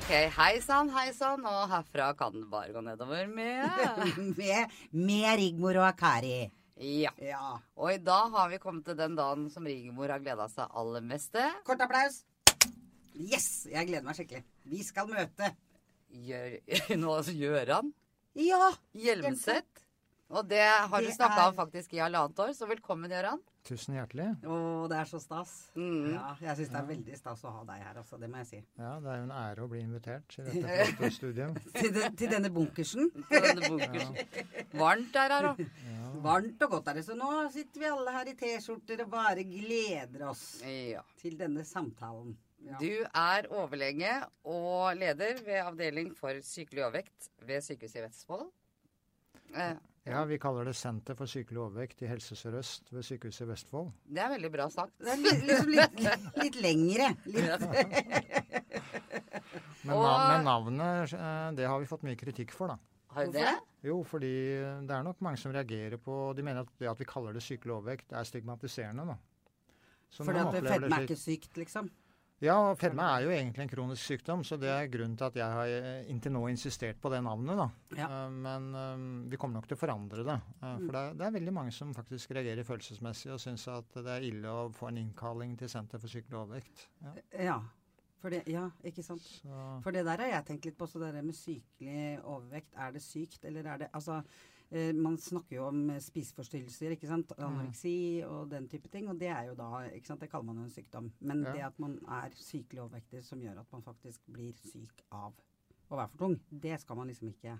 Ok, hei sann, hei sann. Og herfra kan det bare gå nedover med med, med Rigmor og Akari. Ja. Ja. Og i dag har vi kommet til den dagen som Rigmor har gleda seg aller mest til. Kort applaus. Yes! Jeg gleder meg skikkelig. Vi skal møte Gjør, nå gjør han Ja! Hjelmseth. Og det har du Det snakka er- om faktisk i halvannet år, så velkommen, Gøran. Tusen hjertelig. Å, det er så stas. Mm. Ja, jeg syns det er veldig stas å ha deg her, altså. Det må jeg si. Ja, det er jo en ære å bli invitert til dette flotte studioet. Til, de, til denne bunkersen. Denne bunkersen. Varmt er her da. Varmt og godt er det. Så nå sitter vi alle her i T-skjorter og bare gleder oss Ja. til denne samtalen. Ja. Du er overlege og leder ved avdeling for sykelig overvekt ved Sykehuset i Vestfold. Eh, Ja, vi kaller det Senter for sykelig overvekt i Helse Sør-Øst ved Sykehuset i Vestfold. det er veldig bra sagt. Det er litt, liksom litt, litt lengre. Litt, Men, Og- men navnet, eh, det har vi fått mye kritikk for, da. Har du det? Jo, fordi det er nok mange som reagerer på De mener at det at vi kaller det sykelig overvekt, er stigmatiserende, da. Så fordi at fedme er det ikke sykt, liksom. Ja, og fedme er jo egentlig en kronisk sykdom, så det er grunnen til at jeg har eh, inntil nå insistert på det navnet, da. Ja. Eh, Men eh, vi kommer nok til å forandre det. eh, For det er, det er veldig mange som faktisk reagerer følelsesmessig og syns at det er ille å få en innkalling til Senter for sykelig overvekt. Ja, Ja. For det, ja, ikke sant. så, For det der har jeg tenkt litt på, så det der med sykelig overvekt. Er det sykt, eller er det Altså, man snakker jo om eh, spiseforstyrrelser, ikke sant. Anoreksi og den type ting. Og det er jo da ikke sant, Det kaller man jo en sykdom. Men Ja. det at man er sykelig overvektig som gjør at man faktisk blir syk av å være for tung, det skal man liksom ikke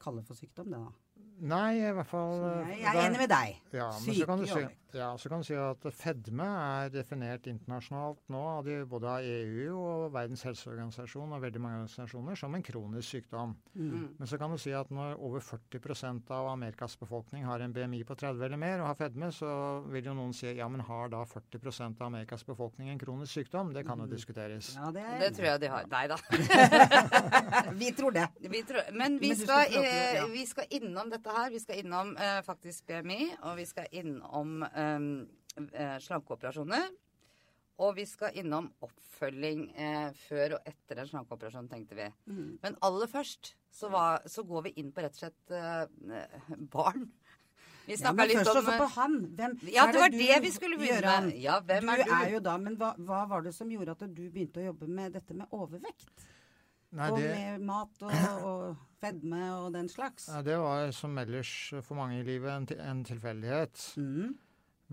kalle for sykdom, det da. Nei, i hvert fall Så eh, jeg, jeg er enig med deg. Ja, men så kan, du si, ja, så kan du si at fedme er definert internasjonalt nå av de, både av EU og Verdens helseorganisasjon og veldig mange organisasjoner som en kronisk sykdom. Mm. Men så kan du si at når over 40% av Amerikas befolkning har en BMI på 30 eller mer og har fedme, så vil jo noen si ja, men har da 40% av Amerikas befolkning en kronisk sykdom? Det kan jo diskuteres. Ja, det er Det tror jeg de har. Nei da. Vi tror det. Vi tror, men vi Men skal, å- eh, ja. vi skal innom dette her. Vi skal innom eh, faktisk BMI, og vi skal innom eh, eh, slankeoperasjoner. Og vi skal innom oppfølging eh, før og etter en slankeoperasjon, tenkte vi. Mm. Men aller først så, var, så går vi inn på rett og slett eh, barn. Vi Ja, snakka men litt om også på han. Hvem, Ja, det var du det vi skulle begynne med. Ja, hvem du er du? er jo da, men hva, hva var det som gjorde at du begynte å jobbe med dette med overvekt? Nei, og det, med mat og, og fedme og den slags? ja, det var som ellers for mange i livet en, en tilfeldighet. Mm.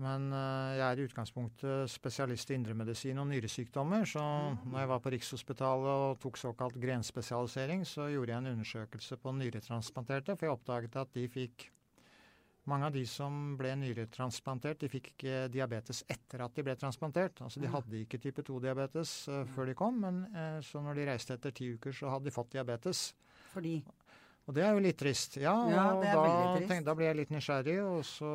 Men eh, jeg er i utgangspunktet spesialist i indremedisin og nyresykdommer. Så når jeg var på Rikshospitalet og tok såkalt grenspesialisering, så gjorde jeg en undersøkelse på nyretransplanterte, for jeg oppdaget at de fikk mange av de som ble nyretransplantert, de fikk ikke diabetes etter at de ble transplantert. Altså De hadde ikke type 2-diabetes før de kom, men eh, så når de reiste etter ti uker, så hadde de fått diabetes. Fordi Og det er jo litt trist. Ja, Ja, og det er da, trist. tenkte, da ble jeg litt nysgjerrig, og så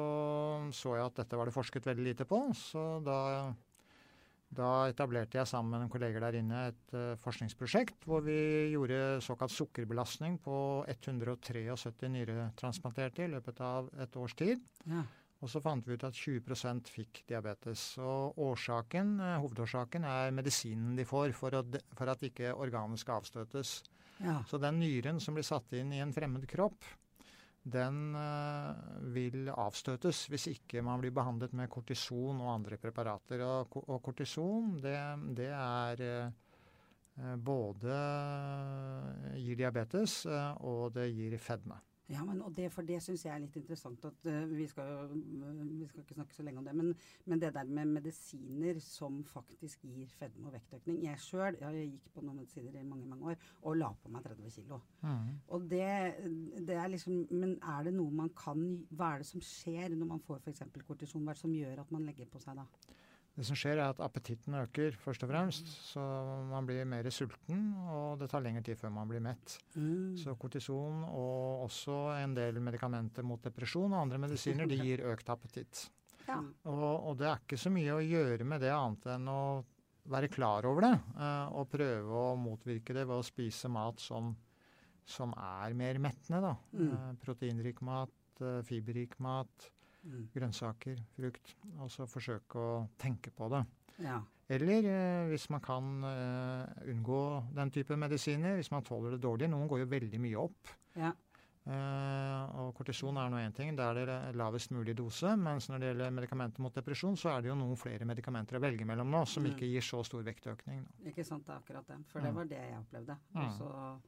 så jeg at dette var det forsket veldig lite på. Så da, da etablerte jeg sammen med noen kolleger der inne et eh, forskningsprosjekt hvor vi gjorde såkalt sukkerbelastning på 173 nyretransplanterte i løpet av et års tid. ja. Og så fant vi ut at 20% fikk diabetes. Og årsaken, eh, hovedårsaken er medisinen de får for, å, for at ikke organet skal avstøtes. ja. Så den nyren som blir satt inn i en fremmed kropp, den eh, vil avstøtes hvis ikke man blir behandlet med kortison og andre preparater. Og, kortison, det, det er eh, både gir diabetes eh, og det gir fedme. Ja, men, og det, for det syns jeg er litt interessant. at uh, Vi skal eh, vi skal ikke snakke så lenge om det. Men, men det der med medisiner som faktisk gir fedme og vektøkning Jeg sjøl gikk på noen medisiner i mange mange år og la på meg 30 kg. Og det, det er liksom Men er det noe man kan Hva er det som skjer når man får f.eks. kortisjon? Hva er det som gjør at man legger på seg da? Det som skjer, er at appetitten øker, først og fremst. Så man blir mer sulten, og det tar lengre tid før man blir mett. Mm. Så kortison og også en del medikamenter mot depresjon og andre medisiner de gir økt appetitt. Ja. Og, og det er ikke så mye å gjøre med det annet enn å være klar over det. eh, og prøve å motvirke det ved å spise mat som, som er mer mettende. Da. Mm. Eh, proteinrik mat, eh, fiberrik mat, Mm. grønnsaker, frukt. Og så forsøke å tenke på det. Ja. Eller eh, hvis man kan eh, unngå den type medisiner, hvis man tåler det dårlig. Noen går jo veldig mye opp. Ja. Eh, og kortison er nå én ting, det er det lavest mulig dose. Mens når det gjelder medikamenter mot depresjon, så er det jo noen flere medikamenter å velge mellom nå som Mm. ikke gir så stor vektøkning. Nå. Ikke sant, det er akkurat det. For det Mm. var det jeg opplevde. Mm. Og så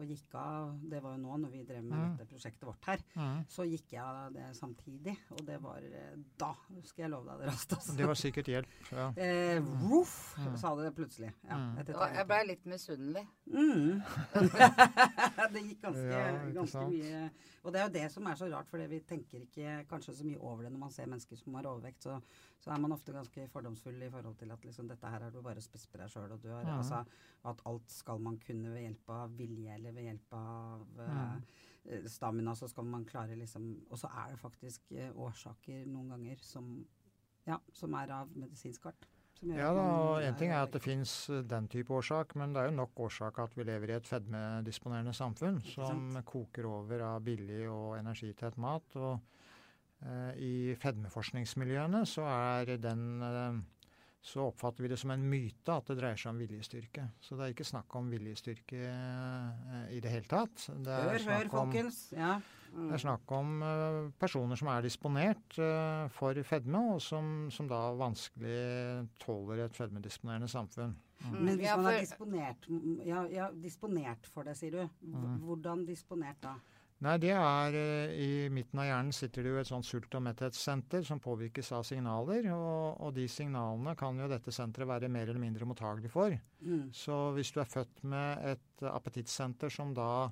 og gikk av Det var jo nå når vi drev med Mm. dette prosjektet vårt her. Mm. Så gikk jeg av det samtidig, og det var eh, da, skal jeg love deg det raskt, altså. Det var sikkert hjelp. Ja. Eh, Voff, Mm. sa det plutselig. Ja, etter Og jeg blei litt misunnelig. Mm. det gikk ganske, Ja, ganske mye Og det er jo det som er så rart, for vi tenker ikke kanskje så mye over det når man ser mennesker som har overvekt. Så, så er man ofte ganske fordomsfull i forhold til at liksom, dette her er du bare spist på deg sjøl, og du har altså, At alt skal man kunne ved hjelp av vilje eller ved hjelp av eh, stamina, så skal man klare liksom Og så er det faktisk eh, årsaker noen ganger som ja, som er av medisinsk art. Ja da, og en ting er at det finnes fins den type årsak, men det er jo nok årsak at vi lever i et fedmedisponerende samfunn som koker over av billig og energitett mat. Og eh, i fedmeforskningsmiljøene så er den eh, så oppfatter vi det som en myte at det dreier seg om viljestyrke. Så det er ikke snakk om viljestyrke eh, i det hele tatt. Det er Hør, hør, om folkens. Ja. Mm. det er snakk om eh, personer som er disponert eh, for fedme, og som, som da vanskelig tåler et fedmedisponerende samfunn. Mm. Men hvis man er disponert, mm, ja, ja, disponert for det, sier du. Mhm. Hvordan disponert da? Nei, det er eh, I midten av hjernen sitter det jo et sånt sult- og metthetssenter som påvirkes av signaler. Og, og de signalene kan jo dette senteret være mer eller mindre mottagelig for. Mm. Så hvis du er født med et appetittsenter som da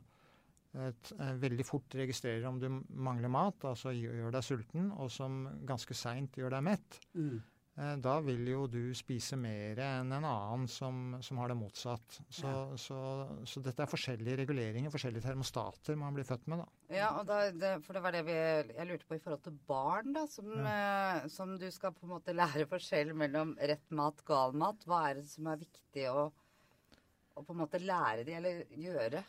et, eh, veldig fort registrerer om du mangler mat, altså gjør deg sulten, og som ganske seint gjør deg mett, Mm. Eh, da vil jo du spise mer enn en annen som, som har det motsatt. Så, Ja. så, så dette er forskjellige reguleringer, forskjellige termostater man blir født med. da. Ja, og da, det, for det var det vi, jeg lurte på i forhold til barn, da, som, ja. som du skal på en måte lære forskjell mellom rett mat, gal mat. Hva er det som er viktig å, å på en måte lære de, eller gjøre?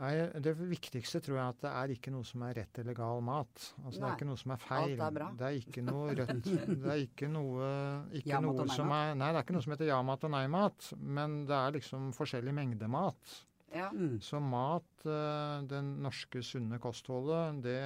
Nei, Det viktigste tror jeg at det er ikke noe som er rett eller gal mat. Altså Det er ikke noe som er feil. Alt er bra. Det er ikke noe rødt. Det er ikke noe, ikke Ja-mat noe som er Nei, det er ikke noe som heter ja-mat og nei-mat. Men det er liksom forskjellig mengde mat. Ja. Mm. Så mat, eh, det norske sunne kostholdet, det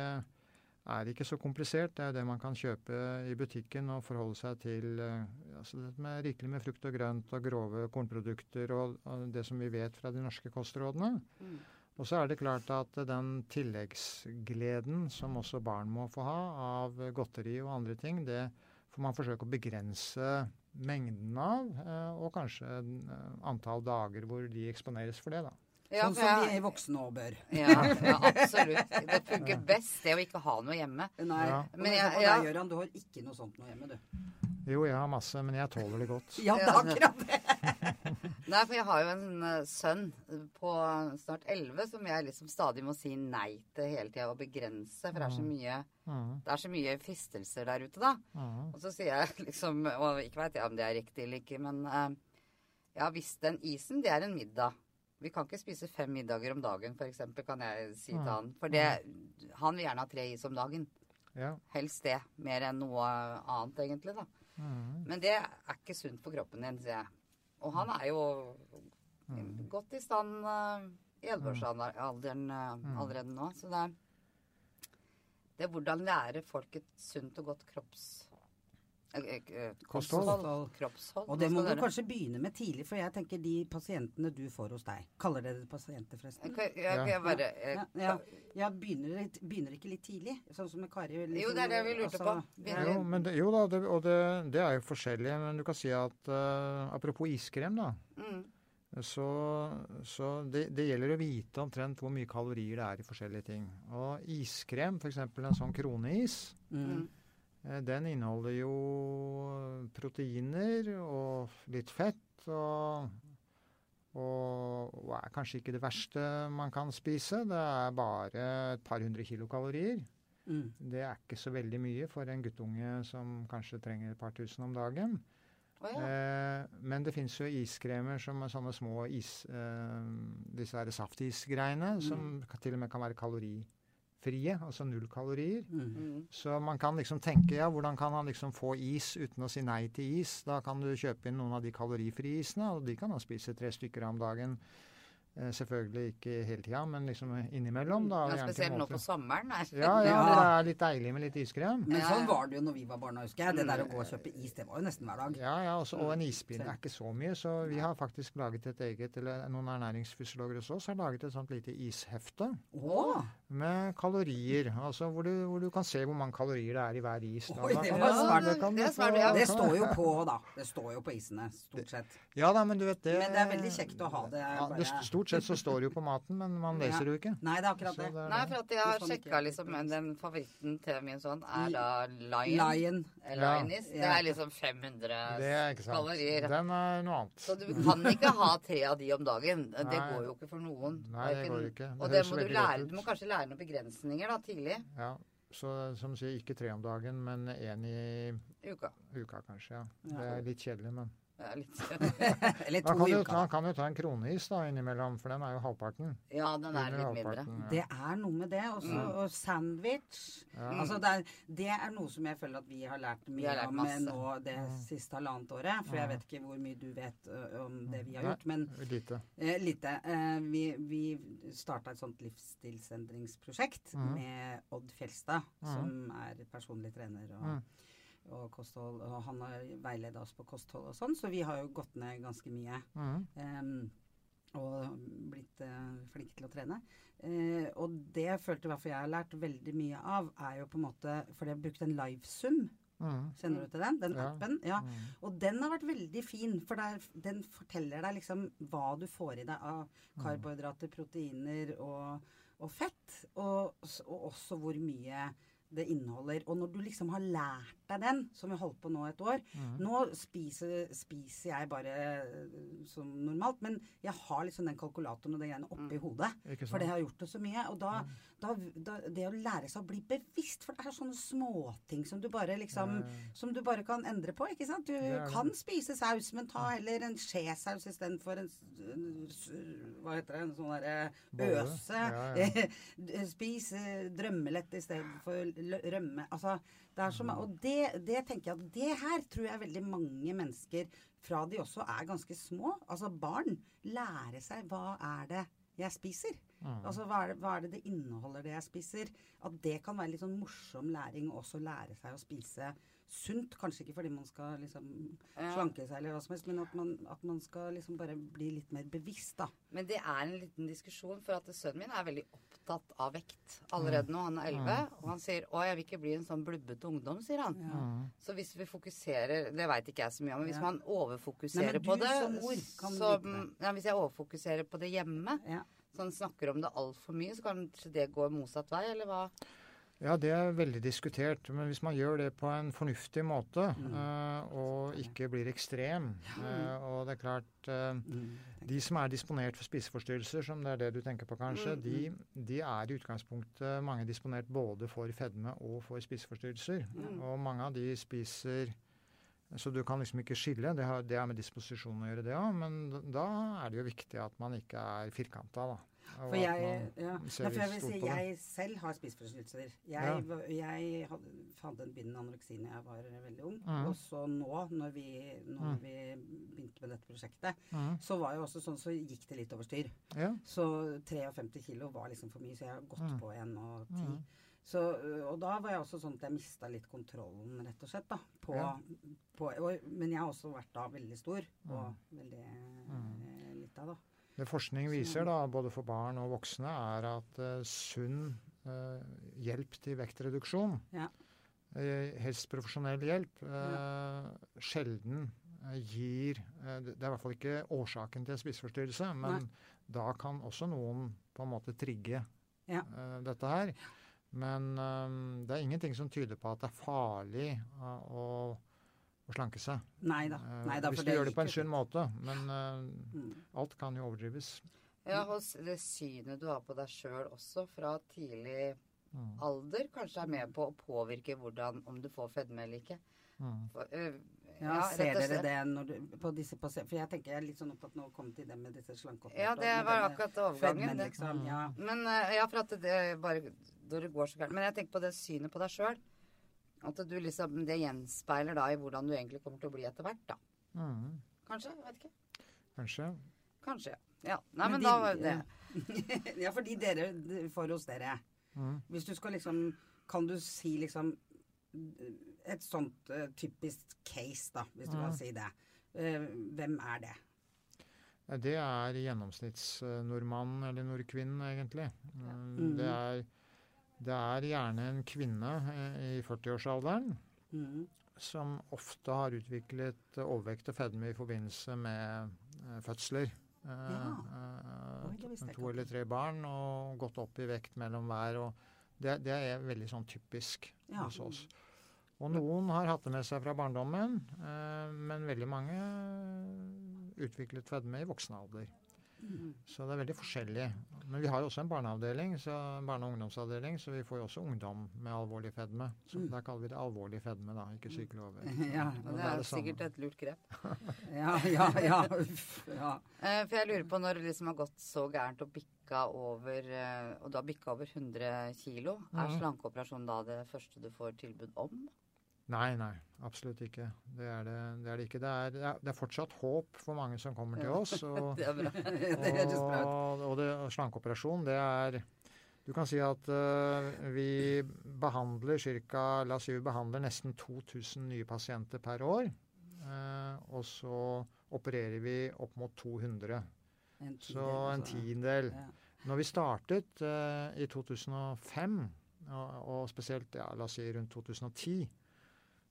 er ikke så komplisert. Det er det man kan kjøpe i butikken og forholde seg til eh, altså det med rikelig med frukt og grønt og grove kornprodukter og, og det som vi vet fra de norske kostrådene. Mm. Og så er det klart at den tilleggsgleden som også barn må få ha av godteri og andre ting, det får man forsøke å begrense mengden av, eh, og kanskje eh, antall dager hvor de eksponeres for det, da. Ja, sånn som jeg- vi voksne òg bør. Ja, ja, absolutt. Det funker best, det å ikke ha noe hjemme. Nei, Ja. Men jeg, ja. deg, Gøran, du har ikke noe sånt noe hjemme, du. Jo, jeg har masse, men jeg tåler det godt. Ja, det er akkurat det. Nei, for jeg har jo en eh, sønn på snart 11 som jeg liksom stadig må si nei til hele tida og begrense, for det er så mye, Mhm, det er så mye fristelser der ute, da. mhm. Og så sier jeg liksom, og ikke veit jeg om det er riktig eller ikke, men eh, ja, visst, den isen, det er en middag. Vi kan ikke spise fem middager om dagen, f.eks., kan jeg si til Mm. han. For det, han vil gjerne ha tre is om dagen. Ja. Helst det. Mer enn noe annet, egentlig, da. Mm. Men det er ikke sunt for kroppen din, sier jeg. Og han er jo mhm. godt i stand uh, i 11-årsalderen eh, Mm. allerede nå. Så det er, det er hvordan lære folk et sunt og godt kropps... eh, eh, Kosthold. kosthold. Kroppshold. Og det må du dere? kanskje begynne med tidlig, for jeg tenker de pasientene du får hos deg Kaller dere det pasienter, forresten? Okay, jeg, jeg, bare, jeg, Ja, ja, ja begynner, begynner ikke litt tidlig? Sånn som med Kari? liksom, Jo, det er det vi lurte på. Begynner- Jo, men det, jo da, det, og det, det er jo forskjellig. Men du kan si at uh, apropos iskrem, da. Mm. Så, så det, det gjelder å vite omtrent hvor mye kalorier det er i forskjellige ting. Og iskrem, f.eks. en sånn kroneis, Mm. Eh, den inneholder jo proteiner og litt fett. Og, og, og er kanskje ikke det verste man kan spise. Det er bare et par hundre kilokalorier. Mm. Det er ikke så veldig mye for en guttunge som kanskje trenger et par tusen om dagen. Oh, ja. Eh, men det fins jo iskremer som er sånne små is... Eh, disse her saftisgreiene, som til og med kan være kalorifrie. Frie, altså null kalorier. Mm. Så man kan liksom tenke ja, hvordan kan han liksom få is uten å si nei til is? Da kan du kjøpe inn noen av de kalorifrie isene, og de kan han spise tre stykker om dagen. Eh, selvfølgelig ikke hele tida, men liksom innimellom. da. Ja, spesielt nå på sommeren. Er. Ja, ja, Ja. det er litt deilig med litt iskrem. Men Ja, sånn var det jo når vi var barna, husker jeg. Det der å gå og kjøpe is, det var jo nesten hver dag. Ja, ja, også, og en ispinne er ikke så mye, så vi har faktisk laget et eget, eller noen ernæringsfysiologer hos oss har laget et sånt lite ishefte Å! Med kalorier. Altså hvor du, hvor du kan se hvor mange kalorier det er i hver is. da. Oi, det var svært, smart. det Det ja. Det står jo på, da. Det står jo på isene, stort sett. Ja da, men du vet det Men det er veldig kjekt å ha det. Ja, det bare- stort sett så står det jo på maten, men man leser det jo ikke. Nei, det er akkurat det. det er- Nei, for at jeg har sjekka liksom Den favoritten til min sønn er da Lion. Lion. Lionis. Det er liksom 500 Det er ikke sant. kalorier. Den er noe annet. Så du kan ikke ha tre av de om dagen. Det Nei. går jo ikke for noen. Nei, det går ikke. Det Og det må du lære. Du må kanskje lære noen begrensninger da, tidlig Ja, så som sier, ikke tre om dagen, men én i uka. uka kanskje. ja. Ja. Det er litt kjedelig, men Det er litt Eller to Man kan, i uka. man kan jo ta en kroneis da innimellom, for den er jo halvparten. Ja, den er litt mindre. ja. Det er noe med det. Også, Mm. Og sandwich. Ja. Altså det, er, det er noe som jeg føler at vi har lært mye har lært om masse. nå det Mm. siste halvannet året. For jeg vet ikke hvor mye du vet om det vi har Nei. gjort. Men Lite. eh, lite. Eh, vi vi starta et sånt livsstilsendringsprosjekt mm. med Odd Fjelstad, Mhm. som er personlig trener og, Mm. Og kosthold. Og han har veileda oss på kosthold og sånn, så vi har jo gått ned ganske mye. Mm. Um, og blitt uh, flinke til å trene. Uh, og det jeg følte i hvert fall jeg har lært veldig mye av, er jo på en måte For jeg har brukt en livesum. Mm. Kjenner du til den? Den Ja. appen? Ja. Mm. Og den har vært veldig fin, for der, den forteller deg liksom hva du får i deg av karbohydrater, proteiner og, og fett. Og, og også hvor mye det inneholder. Og når du liksom har lært deg den, som vi holdt på nå et år Mm. Nå spiser, spiser jeg bare eh, som normalt, men jeg har liksom den kalkulatoren og de greiene oppi hodet. Ikke For det har gjort det så mye. Og da, da, da Det å lære seg å bli bevisst, for det er sånne småting som du bare liksom Eh, som du bare kan endre på. ikke sant? Du ja, kan spise saus, men ta heller en skjesaus istedenfor en, en Hva heter det? En sånn derre øse. Ja, ja. Spis eh, drømmelett istedenfor rømme. Altså, det er så Og det, det tenker jeg at det her tror jeg veldig mange mennesker, fra de også er ganske små, altså barn, lære seg hva er det jeg spiser. Mm. Altså hva er, det, hva er det det inneholder det jeg spiser? At det kan være litt sånn morsom læring å også lære seg å spise sunt. Kanskje ikke fordi man skal liksom slanke seg eller hva som helst, men at man, at man skal liksom bare bli litt mer bevisst, da. Men det er en liten diskusjon, for at sønnen min er veldig opptatt av vekt allerede nå. Han er 11, og han sier 'Å, jeg vil ikke bli en sånn blubbete ungdom', sier han. Ja. Så hvis vi fokuserer Det veit ikke jeg så mye om, men hvis man overfokuserer Nei, men på det som mor kan så, ja, Hvis jeg overfokuserer på det hjemme, Ja. han snakker om det altfor mye, så kanskje det går motsatt vei, eller hva? Ja, det er veldig diskutert. Men hvis man gjør det på en fornuftig måte, Mm. uh, og ikke blir ekstrem uh, Og det er klart uh, Mm. De som er disponert for spiseforstyrrelser, som det er det du tenker på kanskje, Mm, de, de er i utgangspunktet mange disponert både for fedme og for spiseforstyrrelser. Mm. Og mange av de spiser Så du kan liksom ikke skille. Det har, det har med disposisjon å gjøre, det òg. Men da er det jo viktig at man ikke er firkanta, da. For jeg, ja. Nei, for jeg vil si jeg selv har spiseforstyrrelser. Jeg, Ja. jeg hadde, hadde en begynnende anoreksi da jeg var veldig ung. Mm. Og så nå, når vi, når Mhm. vi begynte med dette prosjektet, mm. så var jo også sånn, så gikk det litt over styr. Ja. Så 53 kilo var liksom for mye, så jeg har gått mm. på 1,10. Mm. Så, og da var jeg også sånn at jeg mista litt kontrollen, rett og slett. da, på, Ja. på, og, Men jeg har også vært da veldig stor, og Mhm. veldig Mhm. eh, lita, da. Det forskning viser, da, både for barn og voksne, er at uh, sunn uh, hjelp til vektreduksjon, Ja. uh, helst profesjonell hjelp, ja. sjelden gir Det er i hvert fall ikke årsaken til spiseforstyrrelse, men Nei. da kan også noen på en måte trigge Ja. dette her. Men det er ingenting som tyder på at det er farlig å, å slanke seg. Nei da. Eh, Nei da hvis du gjør det på en sunn måte. Men Mm. alt kan jo overdrives. Ja, og det synet du har på deg sjøl også, fra tidlig Mm. alder, kanskje er med på å påvirke hvordan, om du får fedme eller ikke. Mm. For, øh, Ja, rett Ser og dere det når du, på disse pasientene? For jeg tenker jeg er litt sånn opptatt nå å komme til det med disse slankeoppgjørene. Ja, det var akkurat overgangen. Fedmen, det. mm. Ja. Men ja, for at det bare når det går så gærent. Men jeg tenker på det synet på deg sjøl. At du liksom, det gjenspeiler da i hvordan du egentlig kommer til å bli etter hvert, da. Mm, Kanskje? Jeg vet ikke. kanskje. Kanskje, ja. ja. Nei, Men men, de- da var det ja, fordi dere får hos dere. Mm. Hvis du skal liksom Kan du si liksom Et sånt uh, typisk case, da, hvis du Mm. kan si det. Uh, hvem er det? Det er gjennomsnittsnordmannen eller nordkvinnen, egentlig. Mm, Mm. Det, er, det er gjerne en kvinne eh, i 40-årsalderen Mm. som ofte har utviklet overvekt og fedme i forbindelse med eh, fødsler. Eh, eh, Oi, to eller tre barn og gått opp i vekt mellom hver. Og det, det er veldig sånn typisk Ja. hos oss. Og noen har hatt det med seg fra barndommen, eh, men veldig mange utviklet fedme i voksen alder. Mm. Så det er veldig forskjellig. Men vi har jo også en barneavdeling, så, barne- og ungdomsavdeling, så vi får jo også ungdom med alvorlig fedme. Så Mm. Der kaller vi det alvorlig fedme, da, ikke sykelig overvekt. Ja, Og det da er det sikkert et lurt grep. ja, ja, ja. Uff, ja. Eh, for jeg lurer på når det liksom har gått så gærent og bikka over eh, Og du har bikka over 100 kilo, er Mhm. slankeoperasjon da det første du får tilbud om? Nei, nei, absolutt ikke. Det er det, det, er det ikke. Det er, det er, det fortsatt håp for mange som kommer til oss. Og, Det er bra. det høres bra ut. og, og slankeoperasjon, det er Du kan si at uh, vi behandler ca. La oss si vi behandler nesten 2000 nye pasienter per år. Uh, og så opererer vi opp mot 200. En Så en altså. tiendedel. Ja. Når vi startet uh, i 2005, og, og spesielt ja, la oss si rundt 2010, eh,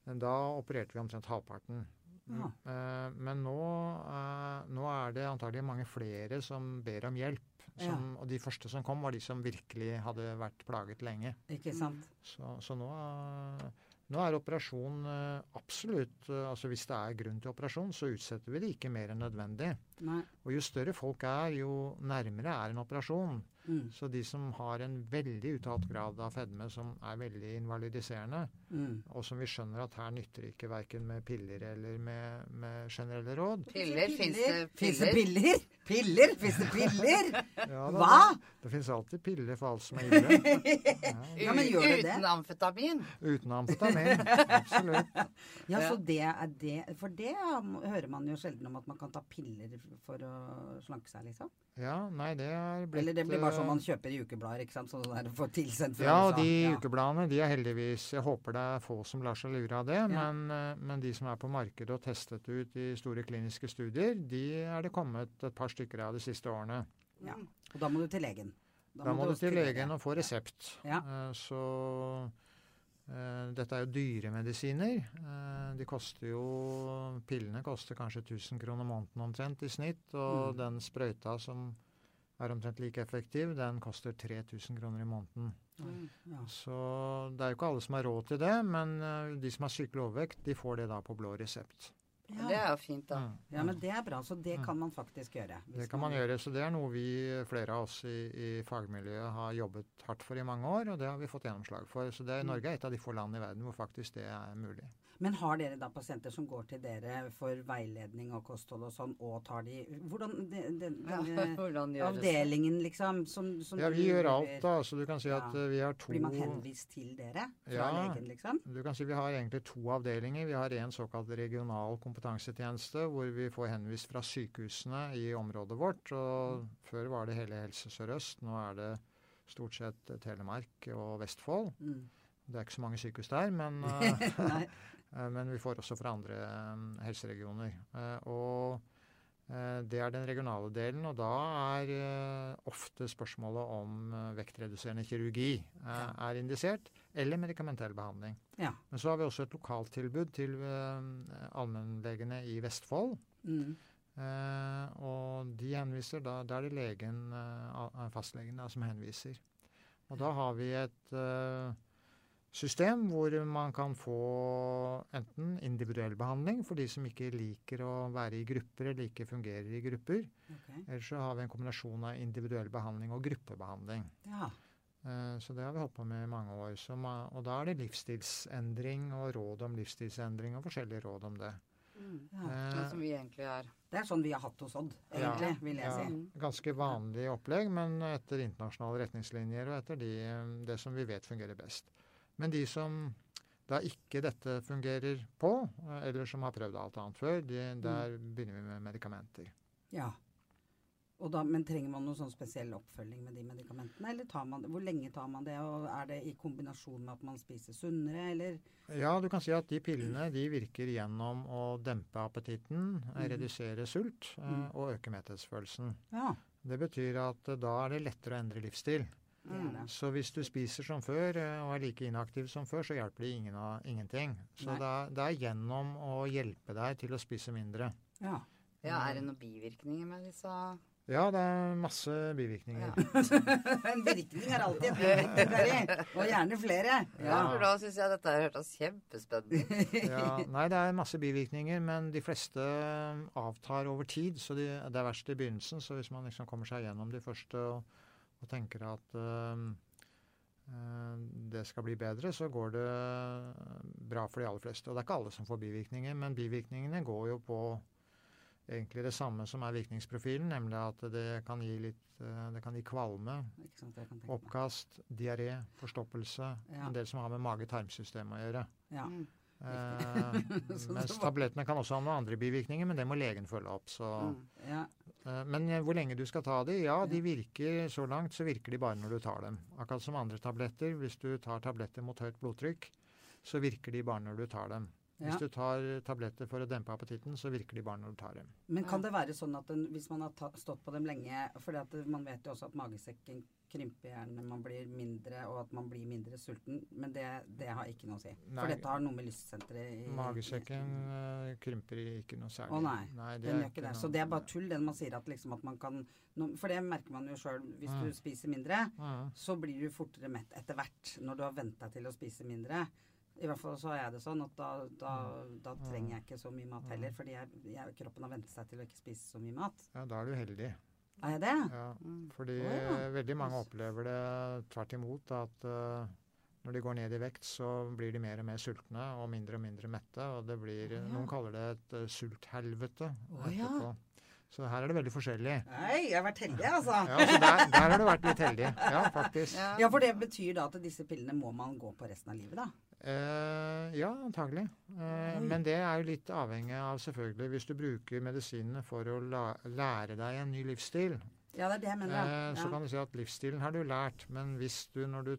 da opererte vi omtrent halvparten. Ja. Eh, men nå, eh, nå er det antagelig mange flere som ber om hjelp. Som, Og de første som kom, var de som virkelig hadde vært plaget lenge. Ikke sant? Så, så nå, eh, nå er operasjon absolutt altså Hvis det er grunn til operasjon, så utsetter vi det ikke mer enn nødvendig. Nei. Og jo større folk er, jo nærmere er en operasjon. Mm. Så de som har en veldig uttalt grad av fedme som er veldig invalidiserende, Mm. og som vi skjønner at her nytter ikke verken med piller eller med, med generelle råd Piller? Fins det piller? piller? Fins det piller? ja, da, Hva? Det, det fins alltid piller for alt som er ille. Ja. Ja, men gjør det det? Uten amfetamin? Uten amfetamin. Absolutt. Ja, så det er det For det hører man jo sjelden om at man kan ta piller for å slanke seg, liksom. Ja, nei, det er blitt Eller det blir bare sånn man eh, kjøper i ukeblader, ikke sant. Sånn der får tilsendt fra Ja, og de Ja. ukebladene de er heldigvis Jeg håper det er få som lar seg lure av det. Ja. Men, eh, men de som er på markedet og testet ut i store kliniske studier, de er det kommet et par stykker av de siste årene. Ja. Og da må du til legen. Da må du du til legen og få resept. Ja. Eh, Så dette er jo dyre medisiner. De koster jo Pillene koster kanskje 1000 kroner måneden omtrent i snitt. Og Mm. den sprøyta som er omtrent like effektiv, den koster 3000 kroner i måneden. Mm. Ja. Så det er jo ikke alle som har råd til det, men eh, de som har sykelig overvekt, de får det da på blå resept. Det er jo fint, da. Mm. ja, men det er bra. Så det Mm. kan man faktisk gjøre. Det kan man gjøre, så det er noe vi, flere av oss i, i fagmiljøet, har jobbet hardt for i mange år, og det har vi fått gjennomslag for. Så det, er Norge er et av de få land i verden hvor faktisk det er mulig. Men har dere da pasienter som går til dere for veiledning og kosthold og sånn, og tar de Hvordan de, de, Ja, hvordan avdelingen, liksom, som, som Ja, du vi gjør alt, da. Så du kan si at Ja. eh, vi har to Blir man henvist til dere fra Ja. legen, liksom? Du kan si Vi har egentlig to avdelinger. Vi har en såkalt regional kompetansetjeneste, hvor vi får henvist fra sykehusene i området vårt. og Før var det hele Helse Sør-Øst. Nå er det stort sett eh, Telemark og Vestfold. Mm. Det er ikke så mange sykehus der, men, eh, men vi får også fra andre eh, helseregioner. Eh, og eh, det er den regionale delen, og da er eh, ofte spørsmålet om eh, vektreduserende kirurgi eh, er indisert, eller medikamentell behandling. Ja. Men så har vi også et lokaltilbud til eh, allmennlegene i Vestfold. Mm. Eh, og de henviser da, da er det legen, eh, fastlegen da, som henviser. Og da har vi et eh, system hvor man kan få enten individuell behandling for de som ikke liker å være i grupper eller ikke fungerer i grupper. Okay. Eller så har vi en kombinasjon av individuell behandling og gruppebehandling. Ja. Eh, Så det har vi holdt på med i mange år. Så og da er det livsstilsendring og råd om livsstilsendring og forskjellige råd om det. Ja. Eh, Sånn som vi egentlig er. Det er sånn vi har hatt hos Odd, Ja. vil jeg ja, si. ganske vanlig opplegg, men etter internasjonale retningslinjer og etter de, det som vi vet fungerer best. Men de som da ikke dette fungerer på, eh, eller som har prøvd alt annet før, de, der begynner vi med medikamenter. Ja. Og da, men trenger man noen sånn spesiell oppfølging med de medikamentene, eller tar man? Hvor lenge tar man det, og er det i kombinasjon med at man spiser sunnere, eller? Ja, du kan si at de pillene de virker gjennom å dempe appetitten, mm. redusere sult eh, Mm. og øke metthetsfølelsen. Ja, Det betyr at eh, da er det lettere å endre livsstil. Det det. Så hvis du spiser som før eh, og er like inaktiv som før, så hjelper det ingen av, ingenting. Så det er, det er gjennom å hjelpe deg til å spise mindre. Ja. Ja, er det noen bivirkninger med disse Ja, det er masse bivirkninger. Ja. en virkning er alltid en bivirkning, Og gjerne flere. Ja, Ja. for da syns jeg dette hørtes kjempespennende ut. Ja, nei, det er masse bivirkninger, men de fleste eh, avtar over tid. Så de, det er verst i begynnelsen. Så hvis man liksom kommer seg gjennom de første og, og tenker at eh, eh, det skal bli bedre, så går det bra for de aller fleste. Og det er ikke alle som får bivirkninger, men bivirkningene går jo på egentlig det samme som er virkningsprofilen, nemlig at det kan gi litt eh, det kan gi kvalme, sant, oppkast, diaré, forstoppelse. Ja. En del som har med mage-tarmsystemet å gjøre. Ja. Eh, mens tablettene kan også ha noen andre bivirkninger, men det må legen følge opp. Så. Mm. ja. Eh, men eh, hvor lenge du skal ta de? Ja, de virker så langt, så virker de bare når du tar dem. Akkurat som andre tabletter. Hvis du tar tabletter mot høyt blodtrykk, så virker de bare når du tar dem. Hvis du tar tabletter for å dempe appetitten, så virker de bare når du tar dem. Men kan det være sånn at den, hvis man har ta, stått på dem lenge For man vet jo også at magesekken krymper gjerne man blir mindre, og at man blir mindre sulten. Men det, det har ikke noe å si. Nei. For dette har noe med lystsenteret i Magesekken i, krymper ikke noe særlig. Å nei, det Den er gjør ikke det. noe- Så det er bare tull, det man sier at liksom at man kan no, For det merker man jo sjøl. Hvis ja. du spiser mindre, ja. så blir du fortere mett etter hvert når du har vent deg til å spise mindre. I hvert fall så har jeg det sånn at da, da, da trenger jeg ikke så mye mat heller. Fordi jeg, jeg, kroppen har vent seg til å ikke spise så mye mat. Ja, da er du heldig. Er jeg det? Ja. Mm. Fordi oh, ja. veldig mange opplever det tvert imot at uh, når de går ned i vekt, så blir de mer og mer sultne og mindre og mindre mette. Og det blir, oh, ja. Noen kaller det et uh, sulthelvete oh, ja. etterpå. Så her er det veldig forskjellig. Nei, jeg har vært heldig, altså. Ja, så der, der har du vært litt heldig. Ja, faktisk. Ja. Ja, for det betyr da at disse pillene må man gå på resten av livet, da? Eh, ja, antagelig. Eh, men det er jo litt avhengig av selvfølgelig hvis du bruker medisinene for å la, lære deg en ny livsstil. Ja, det er det jeg mener. Eh, ja. så kan du si at livsstilen har du lært, men hvis du når du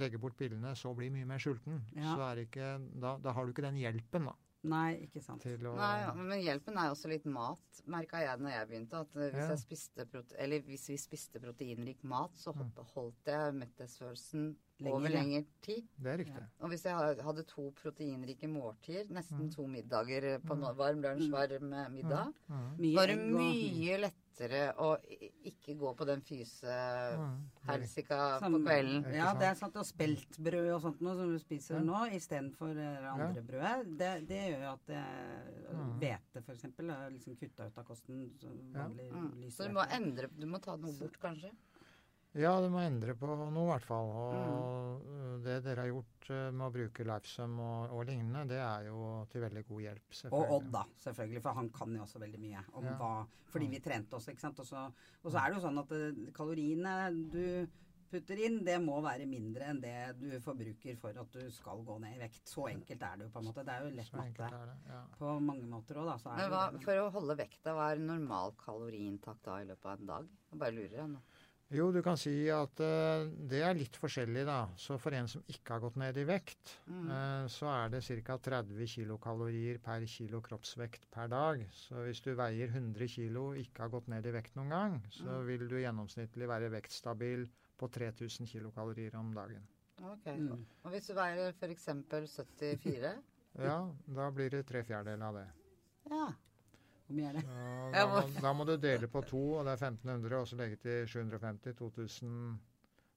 legger bort pillene, så blir mye mer sulten, Ja. så er det ikke, da, da har du ikke den hjelpen da, Nei, ikke sant. til å Nei, ja, men hjelpen er jo også litt mat, merka jeg når jeg begynte. At eh, hvis, Ja. jeg spiste prote eller hvis vi spiste proteinrik mat, så Mm. holdt jeg metthetsfølelsen Lenger, over lengre tid. Det er riktig. Og hvis jeg hadde to proteinrike måltider, nesten Mm. to middager på no varm lunsj, varm eh, middag, var det mye lettere å ikke gå på den. Er fyse-helsika på kvelden. Ja, det er sant. Og speltbrød og sånt noe som du spiser Ja. nå istedenfor det andre brødet, det, det gjør jo at for hvete f.eks. er liksom kutta ut av kosten. Så Ja. vanlig Mm. Så du må endre Du må ta noe bort, kanskje? Ja, du må endre på noe i hvert fall. Og Mm. det dere har gjort øh, med å bruke Lifesum og, og lignende, det er jo til veldig god hjelp. Og. Odd, da, selvfølgelig. For han kan jo også veldig mye om Ja. hva Fordi Mm. vi trente også, ikke sant. Og så, er det jo sånn at eh, kaloriene du putter inn, det må være mindre enn det du forbruker for at du skal gå ned i vekt. Så enkelt er det jo på en måte. Det er jo lett matte. det. Ja. På mange måter òg, da. Så er Men hva, for å holde vekta, hva er normal kaloriinntak da i løpet av en dag? Jeg bare lurer, jeg nå. Jo, du kan si at uh, det er litt forskjellig, da. Så for en som ikke har gått ned i vekt, Mm. uh, så er det ca. 30 kilokalorier per kilo kroppsvekt per dag. Så hvis du veier 100 kilo og ikke har gått ned i vekt noen gang, så Mm. vil du gjennomsnittlig være vektstabil på 3000 kilokalorier om dagen. Ok. Mm. Og hvis du veier f.eks. 74 Ja, da blir det tre fjerdedeler av det. Ja. Er det? Ja, da, må, da må du dele på to, og det er 1500, og så legge til 750.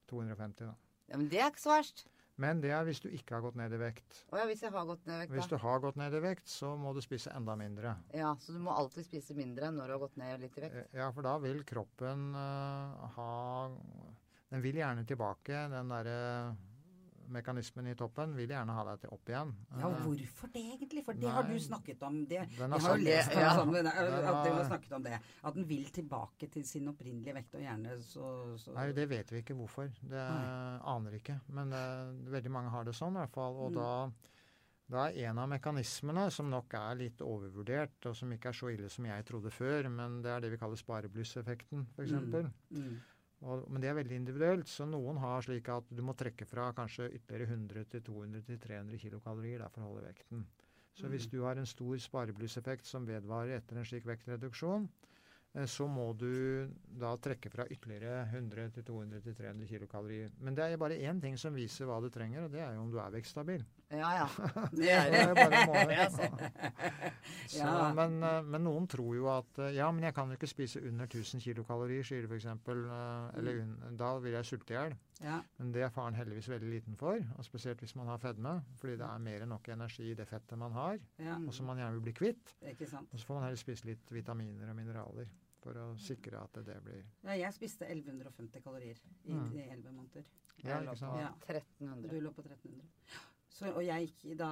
2250, da. ja. Men det er ikke så verst. Men det er hvis du ikke har gått ned i vekt. Oh, ja, hvis jeg har gått ned i vekt, da. Hvis du har gått ned i vekt, så må du spise enda mindre. Ja, så du må alltid spise mindre når du har gått ned litt i vekt. Eh, Ja, for da vil kroppen uh, ha Den vil gjerne tilbake, den derre mekanismen i toppen vil gjerne ha deg til opp igjen. Ja, Eh, hvorfor det egentlig? For det har du snakket om. Det, den jeg er har jo lest det, Ja. sammen, at du har snakket om det. At den vil tilbake til sin opprinnelige vekt, og gjerne så, så Nei, det vet vi ikke hvorfor. Det aner ikke. Men eh, veldig mange har det sånn i hvert fall. Og Mm. da, da er en av mekanismene, som nok er litt overvurdert, og som ikke er så ille som jeg trodde før, men det er det vi kaller spareblusseffekten, f.eks. Mm. Mm. Og, men det er veldig individuelt, så noen har slik at du må trekke fra kanskje ytterligere 100-200-300 kilokalorier for å holde vekten. Så Mm. hvis du har en stor spareblusseffekt som vedvarer etter en slik vektreduksjon, eh, så må du da trekke fra ytterligere 100-200-300 kilokalorier. Men det er bare én ting som viser hva du trenger, og det er jo om du er vektstabil. Ja, ja. Det Det er er jo bare en. Ja, så- Ja. men, eh, men noen tror jo at eh, ja, men jeg kan jo ikke spise under 1000 kilokalorier, sier du f.eks. Eller un, da vil jeg sulte i hjel. Ja. Men det er faren heldigvis veldig liten for, og spesielt hvis man har fedme. Fordi det er mer enn nok energi i det fettet man har, ja. og som man gjerne vil bli kvitt. Ikke sant. Og så får man heller spise litt vitaminer og mineraler for å sikre at det blir Ja, jeg spiste 1150 kalorier i, Mm. 11 måneder. Ja, ikke sant? Ja. 1300. Du lå på 1300. Så, og jeg gikk da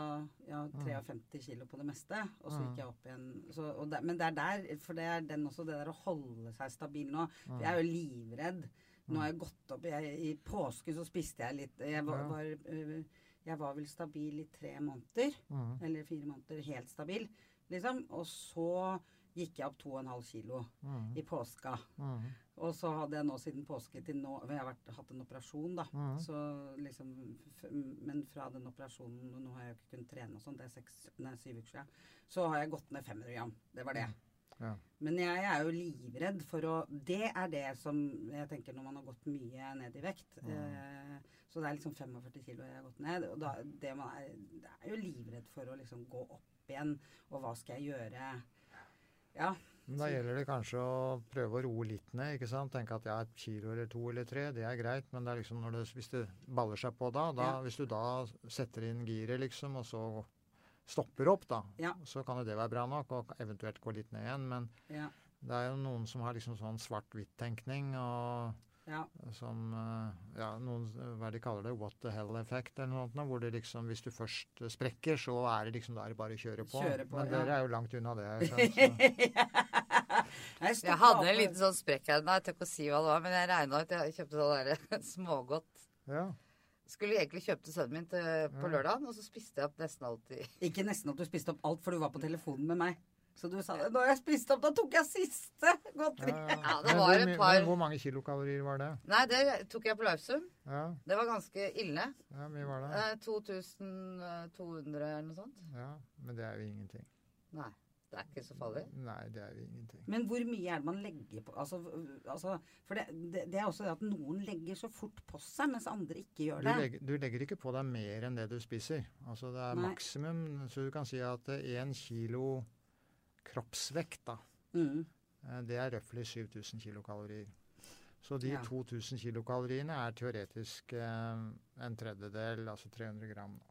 ja, Mm. 53 kilo på det meste, og så Mm. gikk jeg opp igjen. Så, og der, men det er der, for det er den også, det der å holde seg stabil nå. For Jeg er jo livredd. Nå har jeg gått opp jeg, I påske så spiste jeg litt Jeg var, var, øh, jeg var vel stabil i tre måneder. Eller fire måneder. Helt stabil, liksom. Og så gikk jeg opp 2,5 kilo i påska. Mhm. Og så hadde jeg nå siden påske til nå Jeg har vært, hatt en operasjon, da. Mm. Så liksom Men fra den operasjonen og Nå har jeg jo ikke kunnet trene og sånn, det er seks, nei, syv uker siden. Så har jeg gått ned 500 gram. Det var det. Ja. Men jeg er jo livredd for å Det er det som jeg tenker når man har gått mye ned i vekt. Mm. Eh, så det er liksom 45 kilo jeg har gått ned. Og da, det man er, det er jo livredd for å liksom gå opp igjen. Og hva skal jeg gjøre? Ja. Men da gjelder det kanskje å prøve å roe litt ned. ikke sant? Tenke at ja, et kilo eller to eller tre, det er greit. Men det er liksom når det, hvis det baller seg på da, da Ja. hvis du da setter inn giret, liksom, og så stopper opp, da, Ja. så kan jo det være bra nok, og eventuelt gå litt ned igjen. Men Ja. det er jo noen som har liksom sånn svart-hvitt-tenkning, og ja. som eh, Ja, noen hva de kaller det, what the hell-effekt, eller noe sånt, hvor det liksom Hvis du først sprekker, så er det liksom da er det bare å kjøre på. Kjøre på, men dere er jo langt unna det. jeg skjønner, så. Jeg, Jeg hadde en liten sånn sprekk her. Nei, Jeg tør ikke å si hva det var, men jeg regna ut Jeg kjøpte sånn der smågodt. Ja. Skulle egentlig kjøpe til sønnen min til, på lørdag, og så spiste jeg opp nesten alt. Ikke nesten at du spiste opp alt, for du var på telefonen med meg. Så du sa det. Når jeg spiste opp, da tok jeg siste godteri. Ja, ja. ja hvor par- hvor mange kilokalorier var det? Nei, det tok jeg på lausum. Ja, Det var ganske ille. ja mye var det? Eh, 2200 eller noe sånt. Ja, Men det er jo ingenting. Nei, det er ikke så farlig. Nei, det er jo ingenting. Men hvor mye er det man legger på Altså, altså For det, det, det er også det at noen legger så fort på seg, mens andre ikke gjør Du det. legger, du legger ikke på deg mer enn det du spiser. Altså Det er Nei. maksimum. Så du kan si at én kilo kroppsvekt, da, Mm. eh, det er røftlig 7000 kilokalorier. Så de Ja. 2000 kilokaloriene er teoretisk eh, en tredjedel, altså 300 gram. Da.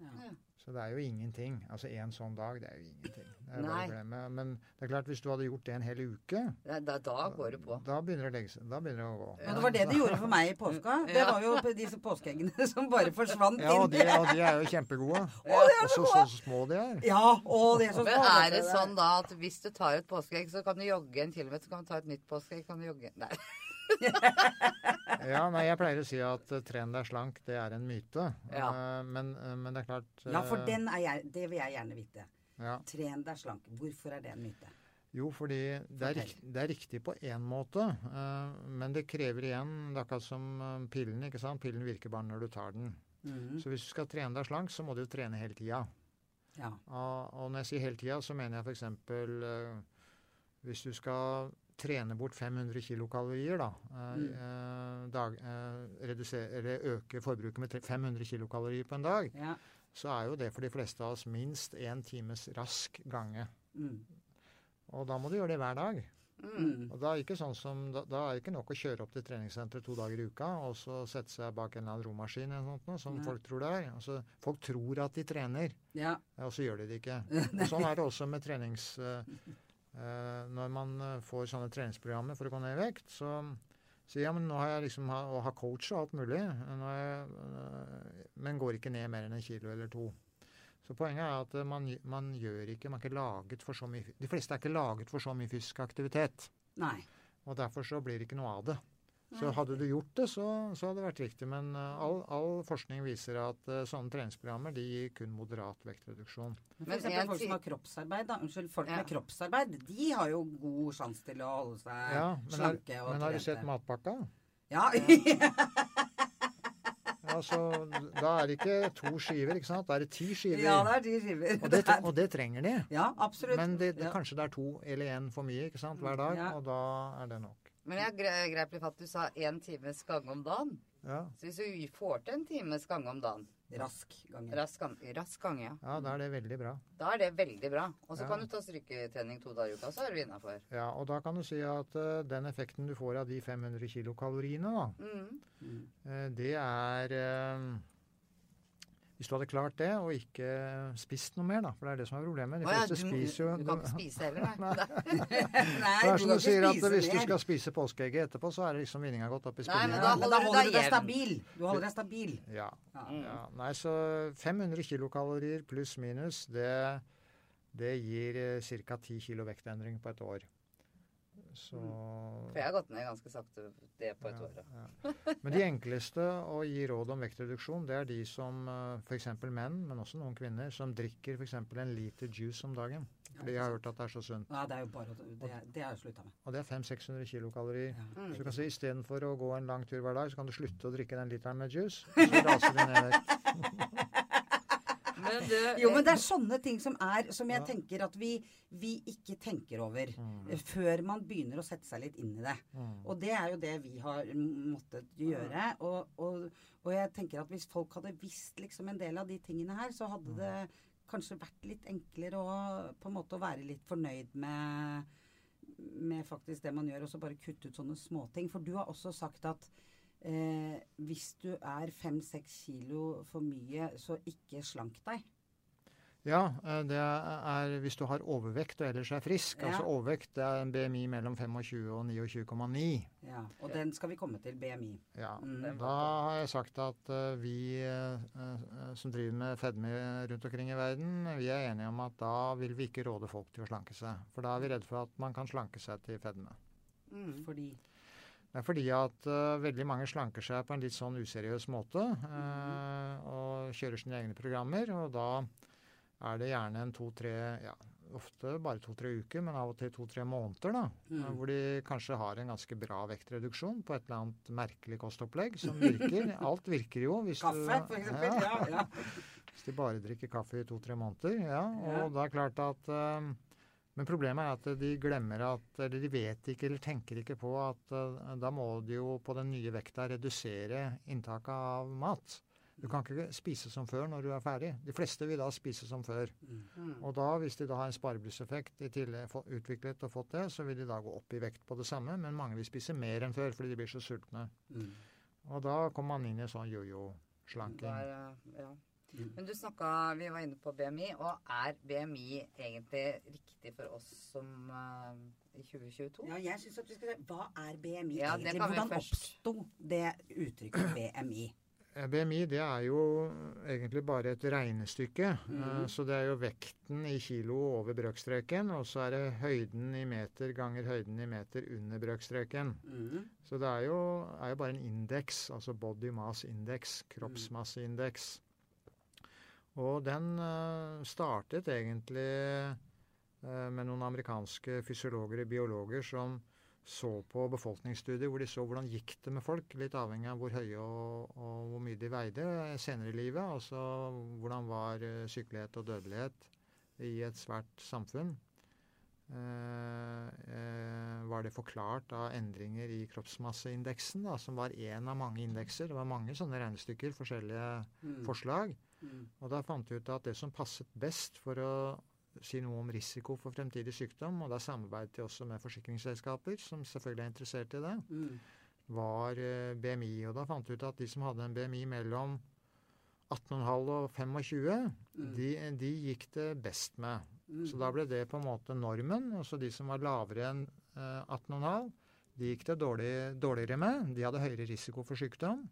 Ja. Ja. Så det er jo ingenting. Altså én sånn dag, det er jo ingenting. Det er. Men det er klart, hvis du hadde gjort det en hel uke, Da, da, da går det på. da begynner det å legge seg. Da begynner det å gå. Og det var det de gjorde for meg i påska. Det var jo disse påskeeggene som bare forsvant Ja, og inn. de, og de er jo kjempegode. Å, er Og så så så små de er. Ja, å, de er så Men er det sånn da at hvis du tar et påskeegg, så kan du jogge en kilometer, så kan du ta et nytt påskeegg, kan du jogge Nei. Ja, nei, jeg pleier å si at uh, tren deg slank, det er en myte. Ja. Uh, men, uh, men det er klart Ja, for den jeg, det vil jeg gjerne vite. ja. Tren deg slank. Hvorfor er det en myte? Jo, fordi det er, rikt, det er riktig på én måte, men det krever igjen Det er akkurat som pillen. ikke sant? Pillen virker bare når du tar den. Mhm. Så hvis du skal trene deg slank, så må du trene hele tida. Ja. Og, og når jeg sier hele tida, så mener jeg f.eks. Uh, hvis du skal trene bort 500 kilokalorier, da, eh, Mm. eh, dag, eh, redusere, eller øke forbruket med 500 kilokalorier på en dag, ja. så er jo det for de fleste av oss minst én times rask gange. Mm. Og da må du gjøre det hver dag. Mm. Og da er, sånn som, da, da er det ikke nok å kjøre opp til treningssenteret to dager i uka og så sette seg bak en eller annen romaskin, eller noe sånt, som Nei. folk tror det er. Altså, folk tror at de trener. Ja. Og så gjør de det ikke. Og sånn er det også med trenings... eh, når man eh, får sånne treningsprogrammer for å gå ned i vekt, så, sier ja, men nå har jeg liksom ha, og har coach og alt mulig, jeg, øh, men går ikke ned mer enn en kilo eller to. Så poenget er at man, man gjør ikke, man er ikke laget for så mye De fleste er ikke laget for så mye fysisk aktivitet. Nei. Og derfor så blir det ikke noe av det. Så hadde du gjort det, så, så hadde det vært riktig. Men uh, all, all forskning viser at uh, sånne treningsprogrammer de gir kun moderat vektreduksjon. Men for eksempel folk som har kroppsarbeid, da. Unnskyld, folk Ja. med kroppsarbeid, de har jo god sjanse til å holde seg Ja, men, har, slanke og men har du sett matpakka? Ja. Ja, så Da er det ikke to skiver, ikke sant? Da er det ti skiver. ja, det er ti skiver. og, det, og det trenger de. Ja, absolutt. Men det, det, ja. kanskje det er to eller én for mye ikke sant, hver dag, Ja. og da er det nok. Men jeg greip litt fatt. Du sa én times gange om dagen. Ja, Så hvis du får til en times gange om dagen Rask gange. Rask gang- rask gange, ja. ja da er det veldig bra. Da er det veldig bra. Og så Ja. kan du ta strykketrening to dager i uka, så er du innafor. Ja, og da kan du si at uh, den effekten du får av de 500 kilokaloriene, da, Mm. Mm. eh, det er eh, Hvis du hadde klart det, og ikke spist noe mer, da, for det er det som er problemet. De Å ja, du, spiser jo du kan ikke spise heller, nei. Nei, Det er som du, du sier at spise Hvis du skal spise påskeegget etterpå, så er det liksom vinninga gått opp i Nei, men da men holder da du holder du deg stabil. Du holder deg stabil. Ja. Ja. Nei, så 500 kilokalorier pluss minus, det, det gir eh, ca. 10 kilo vektendring på et år. Så For jeg har gått ned ganske sakte det på et ja, år. ja. Men de enkleste å gi råd om vektreduksjon, det er de som f.eks. menn, men også noen kvinner, som drikker f.eks. en liter juice om dagen. Fordi jeg har hørt at det er så sunt. Ja, det er jo bare Det, det har jeg slutta med. Og det er 500-600 kilokalorier. Ja. Mm. Så du kan si istedenfor å gå en lang tur hver dag, så kan du slutte å drikke den literen med juice. Så raser du ned vekt. Men du, Jo, men det er sånne ting som er Som jeg Ja. tenker at vi, vi ikke tenker over Mm. eh, før man begynner å sette seg litt inn i det. Mm. Og det er jo det vi har måttet gjøre. Og, og, og jeg tenker at hvis folk hadde visst liksom en del av de tingene her, så hadde det kanskje vært litt enklere å på en måte å være litt fornøyd med med faktisk det man gjør, og så bare kutte ut sånne småting. For du har også sagt at eh, hvis du er fem-seks kilo for mye, så ikke slank deg. Ja, eh, det er hvis du har overvekt og ellers er frisk. Ja. Altså overvekt det er en BMI mellom 25 og 29,9. Ja, og den skal vi komme til, BMI. Ja, Mm. Da har jeg sagt at eh, vi eh, som driver med fedme rundt omkring i verden, vi er enige om at da vil vi ikke råde folk til å slanke seg. For da er vi redd for at man kan slanke seg til fedme. mm. Fordi Det er fordi at uh, veldig mange slanker seg på en litt sånn useriøs måte eh, og kjører sine egne programmer. Og da er det gjerne en to-tre ja, Ofte bare to-tre uker, men av og til to-tre måneder. da, Mm. eh, Hvor de kanskje har en ganske bra vektreduksjon på et eller annet merkelig kostopplegg som virker. Alt virker jo. Hvis Kaffe, du, for eksempel. Ja, Ja, ja. hvis de bare drikker kaffe i to-tre måneder. Ja, Ja. og er det klart at eh, Men problemet er at de glemmer at Eller de vet ikke eller tenker ikke på at eh, da må de jo på den nye vekta redusere inntaket av mat. Du kan ikke spise som før når du er ferdig. De fleste vil da spise som før. Mm. Og da, hvis de da har en spareblusseffekt i tillegg utviklet og fått det, så vil de da gå opp i vekt på det samme, men mange vil spise mer enn før fordi de blir så sultne. Mm. Og da kommer man inn i sånn jojo-slanking. eh, ja. Mm. Men du snakka Vi var inne på BMI, og er BMI egentlig riktig for oss som uh, i 2022? Ja, jeg synes at vi skal se, Hva er BMI Ja, egentlig? Hvordan oppsto det uttrykket BMI? Eh, BMI det er jo egentlig bare et regnestykke. Mm. Eh, Så det er jo vekten i kilo over brøkstreken, og så er det høyden i meter ganger høyden i meter under brøkstreken. Mm. Så det er jo, er jo bare en indeks, altså body mass index, kroppsmasseindeks. Og den eh, startet egentlig eh, med noen amerikanske fysiologer og biologer som så på befolkningsstudier hvor de så hvordan gikk det med folk, litt avhengig av hvor høye og, og hvor mye de veide senere i livet. Altså hvordan var eh, sykelighet og dødelighet i et svært samfunn. Eh, eh, var det forklart av endringer i kroppsmasseindeksen, da, som var én av mange indekser. Det var mange sånne regnestykker, forskjellige Mm. forslag. Mm. Og da fant vi ut at det som passet best for å si noe om risiko for fremtidig sykdom, og da samarbeidet de også med forsikringsselskaper, som selvfølgelig er interessert i det, Mm. var eh, BMI. Og da fant vi ut at de som hadde en BMI mellom 18,5 og 25, Mm. de, de gikk det best med. Mm. Så da ble det på en måte normen. Altså de som var lavere enn eh, 18,5, de gikk det dårlig, dårligere med. De hadde høyere risiko for sykdom.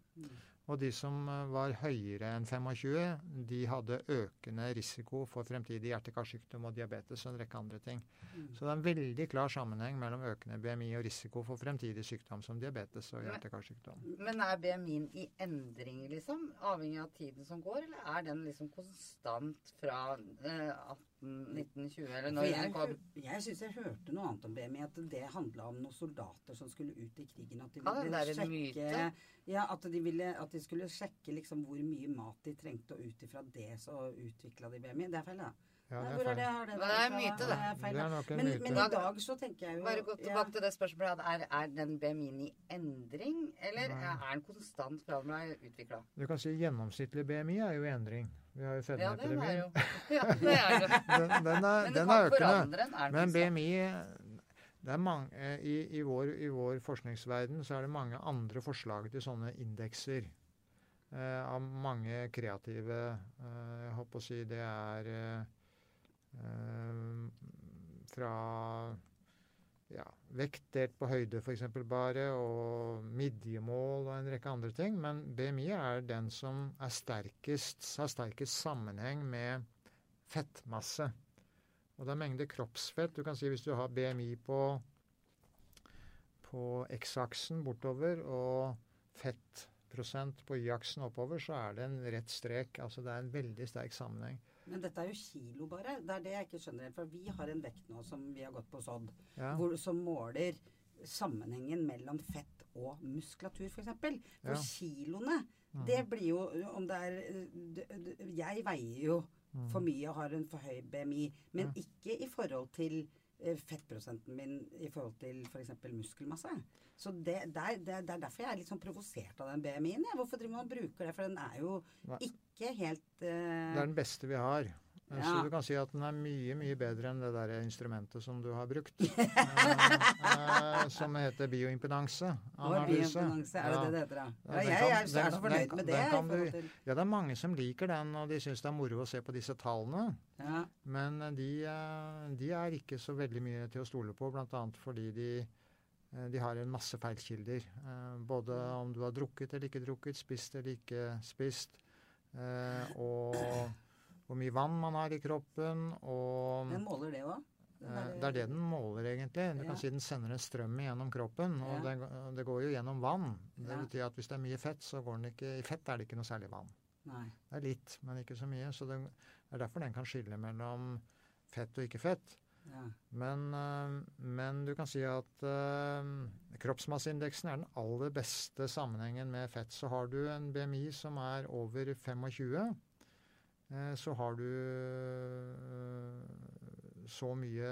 Og de som eh, var høyere enn 25, de hadde økende risiko for fremtidig hjerte-karsykdom og diabetes og en rekke andre ting. Mm. Så det er en veldig klar sammenheng mellom økende BMI og risiko for fremtidig sykdom som diabetes og hjerte-karsykdom. Men er BMI-en i endring, liksom? Avhengig av tiden som går, eller er den liksom konstant fra eh, 18, 19, 20, eller når jeg den kom? jeg syns jeg hørte noe annet om BMI, at det handla om noen soldater som skulle ut i krigen. At de Ja, ville der sjekke. Ja, at de, ville, at de skulle sjekke liksom hvor mye mat de trengte, og ut ifra det så utvikla de BMI. Det er feil, da. Ja, det er det det? Det er en myte, det. Det er nok en Men, myte. men i dag så tenker jeg jo Bare gå ja. tilbake til det spørsmålet. Er, er den BMI-en i endring, eller Nei. er den konstant fra den ble utvikla? Du kan si gjennomsnittlig BMI er jo i endring. Vi har jo Ja, den er jo Ja, det det. Den, den er, den er økende. Men? BMI det er mange, eh, i, i, vår, I vår forskningsverden så er det mange andre forslag til sånne indekser. Eh, av mange kreative eh, Jeg holdt på å si det er eh, fra ja, vekt delt på høyde f.eks. bare, og midjemål og en rekke andre ting. Men BMI er den som er sterkest, har sterkest sammenheng med fettmasse. Og det er mengde kroppsfett. Du kan si hvis du har BMI på, på X-aksen bortover og fettprosent på Y-aksen oppover, så er det en rett strek. Altså det er en veldig sterk sammenheng. Men dette er jo kilo, bare. Det er det jeg ikke skjønner. For vi har en vekt nå som vi har gått på sådd, Ja. hvor, som måler sammenhengen mellom fett og muskulatur, f.eks. For, for Ja. kiloene, Mm. det blir jo Om det er Jeg veier jo Mm. for mye og har en for høy BMI, men ikke i forhold til fettprosenten min i forhold til f.eks. muskelmasse. Så det, der, det, det er derfor jeg er litt sånn provosert av den BMI-en. Hvorfor driver man og bruker det? For den er jo Nei. ikke helt uh... Det er den beste vi har. Eh, Så du kan si at den er mye mye bedre enn det der instrumentet som du har brukt. eh, eh, som heter bioimpedanse. Analyse. bioimpedanse, er det Ja. det det heter, da? Ja, Ja, jeg, jeg er så fornøyd med det. du- Ja, det er mange som liker den, og de syns det er moro å se på disse tallene. Ja. Men eh, de, eh, de er ikke så veldig mye til å stole på, bl.a. fordi de, de har en masse feilkilder. Både om du har drukket eller ikke drukket, spist eller ikke spist. Og hvor mye vann man har i kroppen. Og Den måler det òg? eh, det er det den måler, egentlig. Du Ja. kan si den sender en strøm gjennom kroppen. Og Ja. det, det går jo gjennom vann. Det Ja. betyr at hvis det er mye fett, så går den ikke I fett er det ikke noe særlig vann. Nei. Det er litt, men ikke så mye. Så det er derfor den kan skille mellom fett og ikke fett. Ja. Men, øh, men du kan si at uh, kroppsmasseindeksen er den aller beste sammenhengen med fett. Så har du en BMI som er over 25, eh, så har du øh, så mye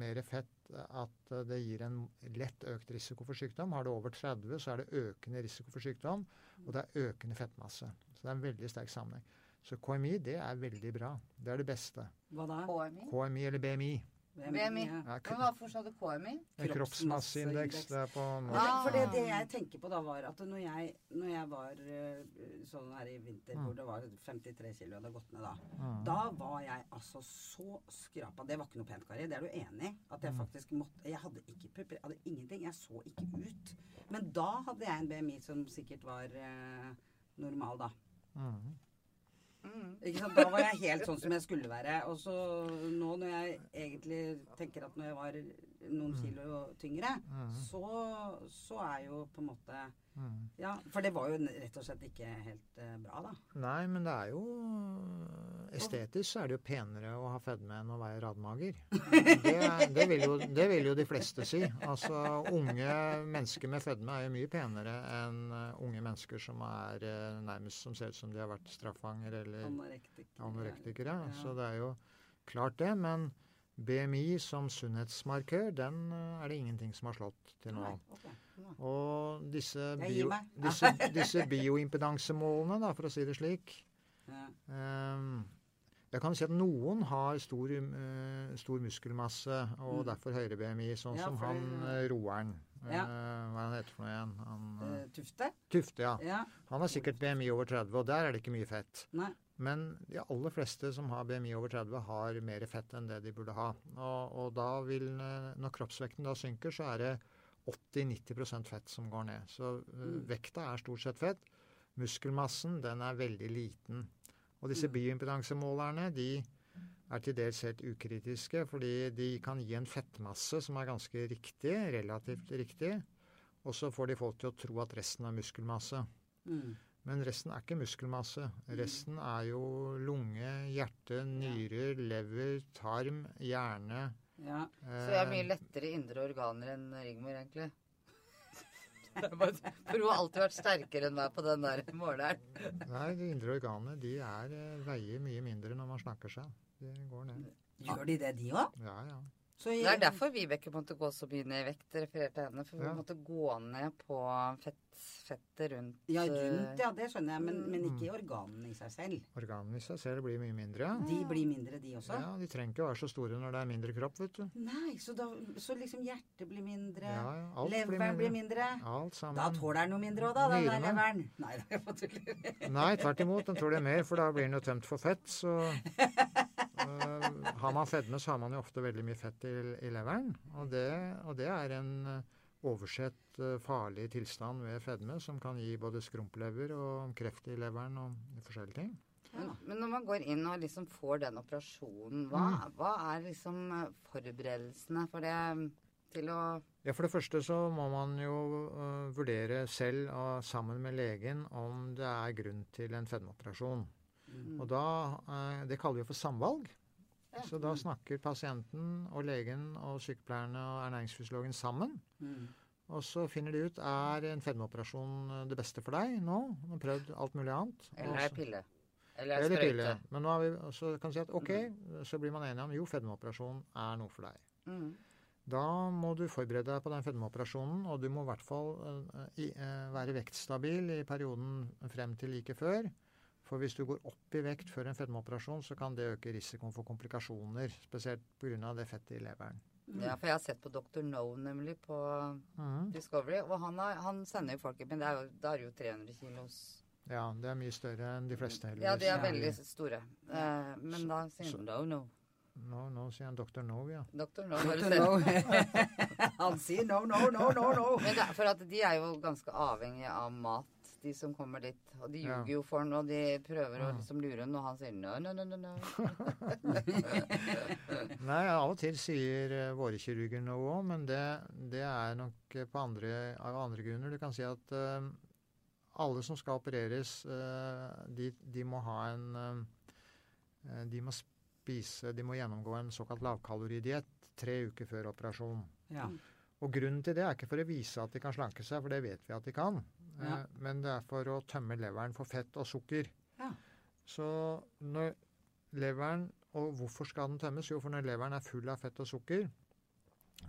mer fett at det gir en lett økt risiko for sykdom. Har du over 30, så er det økende risiko for sykdom, og det er økende fettmasse. Så det er en veldig sterk sammenheng. Så KMI, det er veldig bra. Det er det beste. Hva da? KMI? KMI eller BMI. BMI. Ja. Men hva for sa du KMI? Kroppsmasseindeks. Det er på Men norsk. det- For det, Ah. det jeg tenker på da, var at når jeg, når jeg var eh, sånn her i vinter, Mm. hvor det var 53 kilo hadde gått ned da, Mm. da var jeg altså så skrapa. Det var ikke noe pent, Kari. Det er du enig i? At jeg Mm. faktisk måtte Jeg hadde ikke pupper, jeg hadde ingenting. Jeg så ikke ut. Men da hadde jeg en BMI som sikkert var eh, normal, da. Mm. Mm. Da var jeg helt sånn som jeg skulle være. Og så nå når jeg egentlig tenker at når jeg var noen Mm. kilo tyngre, Mm. så, så er jo på en måte Mm. Ja, for det var jo rett og slett ikke helt eh, bra, da. Nei, men det er jo Estetisk så er det jo penere å ha fedme enn å være radmager. Det, det, vil jo, det vil jo de fleste si. Altså, Unge mennesker med fedme er jo mye penere enn eh, unge mennesker som er eh, nærmest som ser ut som de har vært straffanger eller Anorektikere. anorektikere. Ja. Så det er jo klart det. Men BMI som sunnhetsmarkør, den eh, er det ingenting som har slått til nå. Okay. ok. Og disse, bio, disse, disse bioimpedansemålene, da, for å si det slik Ja. um, Jeg kan si at noen har stor, uh, stor muskelmasse og Mm. derfor høyere BMI, sånn Ja, som han det- eh, roeren. Ja. Uh, hva han heter for noe igjen? Han, Eh, Tufte? Tufte, ja. Ja. Han har sikkert BMI over 30, og der er det ikke mye fett. Nei. Men de aller fleste som har BMI over 30, har mer fett enn det de burde ha. Og, og da vil, eh, når kroppsvekten da synker, så er det 80-90% fett som går ned. Så eh, Mm. vekta er stort sett fett. Muskelmassen den er veldig liten. Og disse Mm. bioimpedansemålerne de er til dels helt ukritiske, fordi de kan gi en fettmasse som er ganske riktig, relativt riktig. Og så får de folk til å tro at resten er muskelmasse. Mm. Men resten er ikke muskelmasse. Resten er jo lunge, hjerte, nyrer, lever, tarm, hjerne. Ja. Så jeg har mye eh, lettere indre organer enn Rigmor, egentlig. For hun har alltid vært sterkere enn meg på den der måleren. Nei, de indre organene de er, eh, veier mye mindre når man snakker seg. De går ned. Gjør de det, de òg? Ja, ja. Det er derfor Vibeke måtte gå så mye ned i vekt, referert til henne. For hun Ja. måtte gå ned på fett, fettet rundt Ja, eh, rundt, ja, det skjønner jeg, men, men ikke i organene i seg selv. Organene i seg selv blir mye mindre. De blir mindre, de også? Ja, De trenger ikke å være så store når det er mindre kropp, vet du. Nei, så, da, så liksom hjertet blir mindre, Ja, ja, alt leveren blir mindre. Alt sammen. Da tåler den noe mindre òg, da, den der leveren. Nei, det er. Nei, tvert imot. Den tåler mer, for da blir den jo tømt for fett. Så har man fedme, så har man jo ofte veldig mye fett i, i leveren. Og det, og det er en øh, oversett øh, farlig tilstand ved fedme som kan gi både skrumplever og kreft i leveren og forskjellige ting. Men, men når man går inn og liksom får den operasjonen, hva, Mm. hva er liksom eh, forberedelsene for det til å Ja, For det første så må man jo uh, vurdere selv og sammen med legen om det er grunn til en fedmeoperasjon. Mm. Og da, uh, Det kaller vi for samvalg. Ja. Så da snakker pasienten og legen og sykepleierne og ernæringsfysiologen sammen. Mm. Og så finner de ut er en fedmeoperasjon det beste for deg nå. Du har prøvd alt mulig annet. Eller er pille? Eller er Eller pille. Men nå har vi, så kan du si at OK, så blir man enige om jo, fedmeoperasjon er noe for deg. Mm. Da må du forberede deg på den fedmeoperasjonen, og du må i hvert fall uh, i, uh, være vektstabil i perioden frem til like før. For hvis du går opp i vekt før en fedmeoperasjon, så kan det øke risikoen for komplikasjoner. Spesielt pga. det fettet i leveren. Ja, for jeg har sett på Dr. No nemlig på mm. Discovery, og han, har, han sender jo folk Men det er jo, da er det jo 300 kilos Ja, det er mye større enn de fleste. Ja, de er veldig store. Eh, men da sier han no, no. Nå, no, sier han Dr. No, ja. Dr. No, bare Dr. se. No. Han sier no, no, no, no, no. Men det, for at de er jo ganske avhengige av mat, de som kommer dit. Og de Ja. ljuger jo for han, og de prøver å liksom lure han, og han sier no, no, no, no. no. Nei, av og til sier eh, våre kirurger noe òg, men det, det er nok eh, på andre, av andre grunner. Du kan si at uh, alle som skal opereres, uh, de, de må ha en uh, De må spise De må gjennomgå en såkalt lavkaloridiett tre uker før operasjon. Ja. Og grunnen til det er ikke for å vise at de kan slanke seg, for det vet vi at de kan. Ja. Eh, Men det er for å tømme leveren for fett og sukker. Ja. Så når leveren Og hvorfor skal den tømmes? Jo, for når leveren er full av fett og sukker,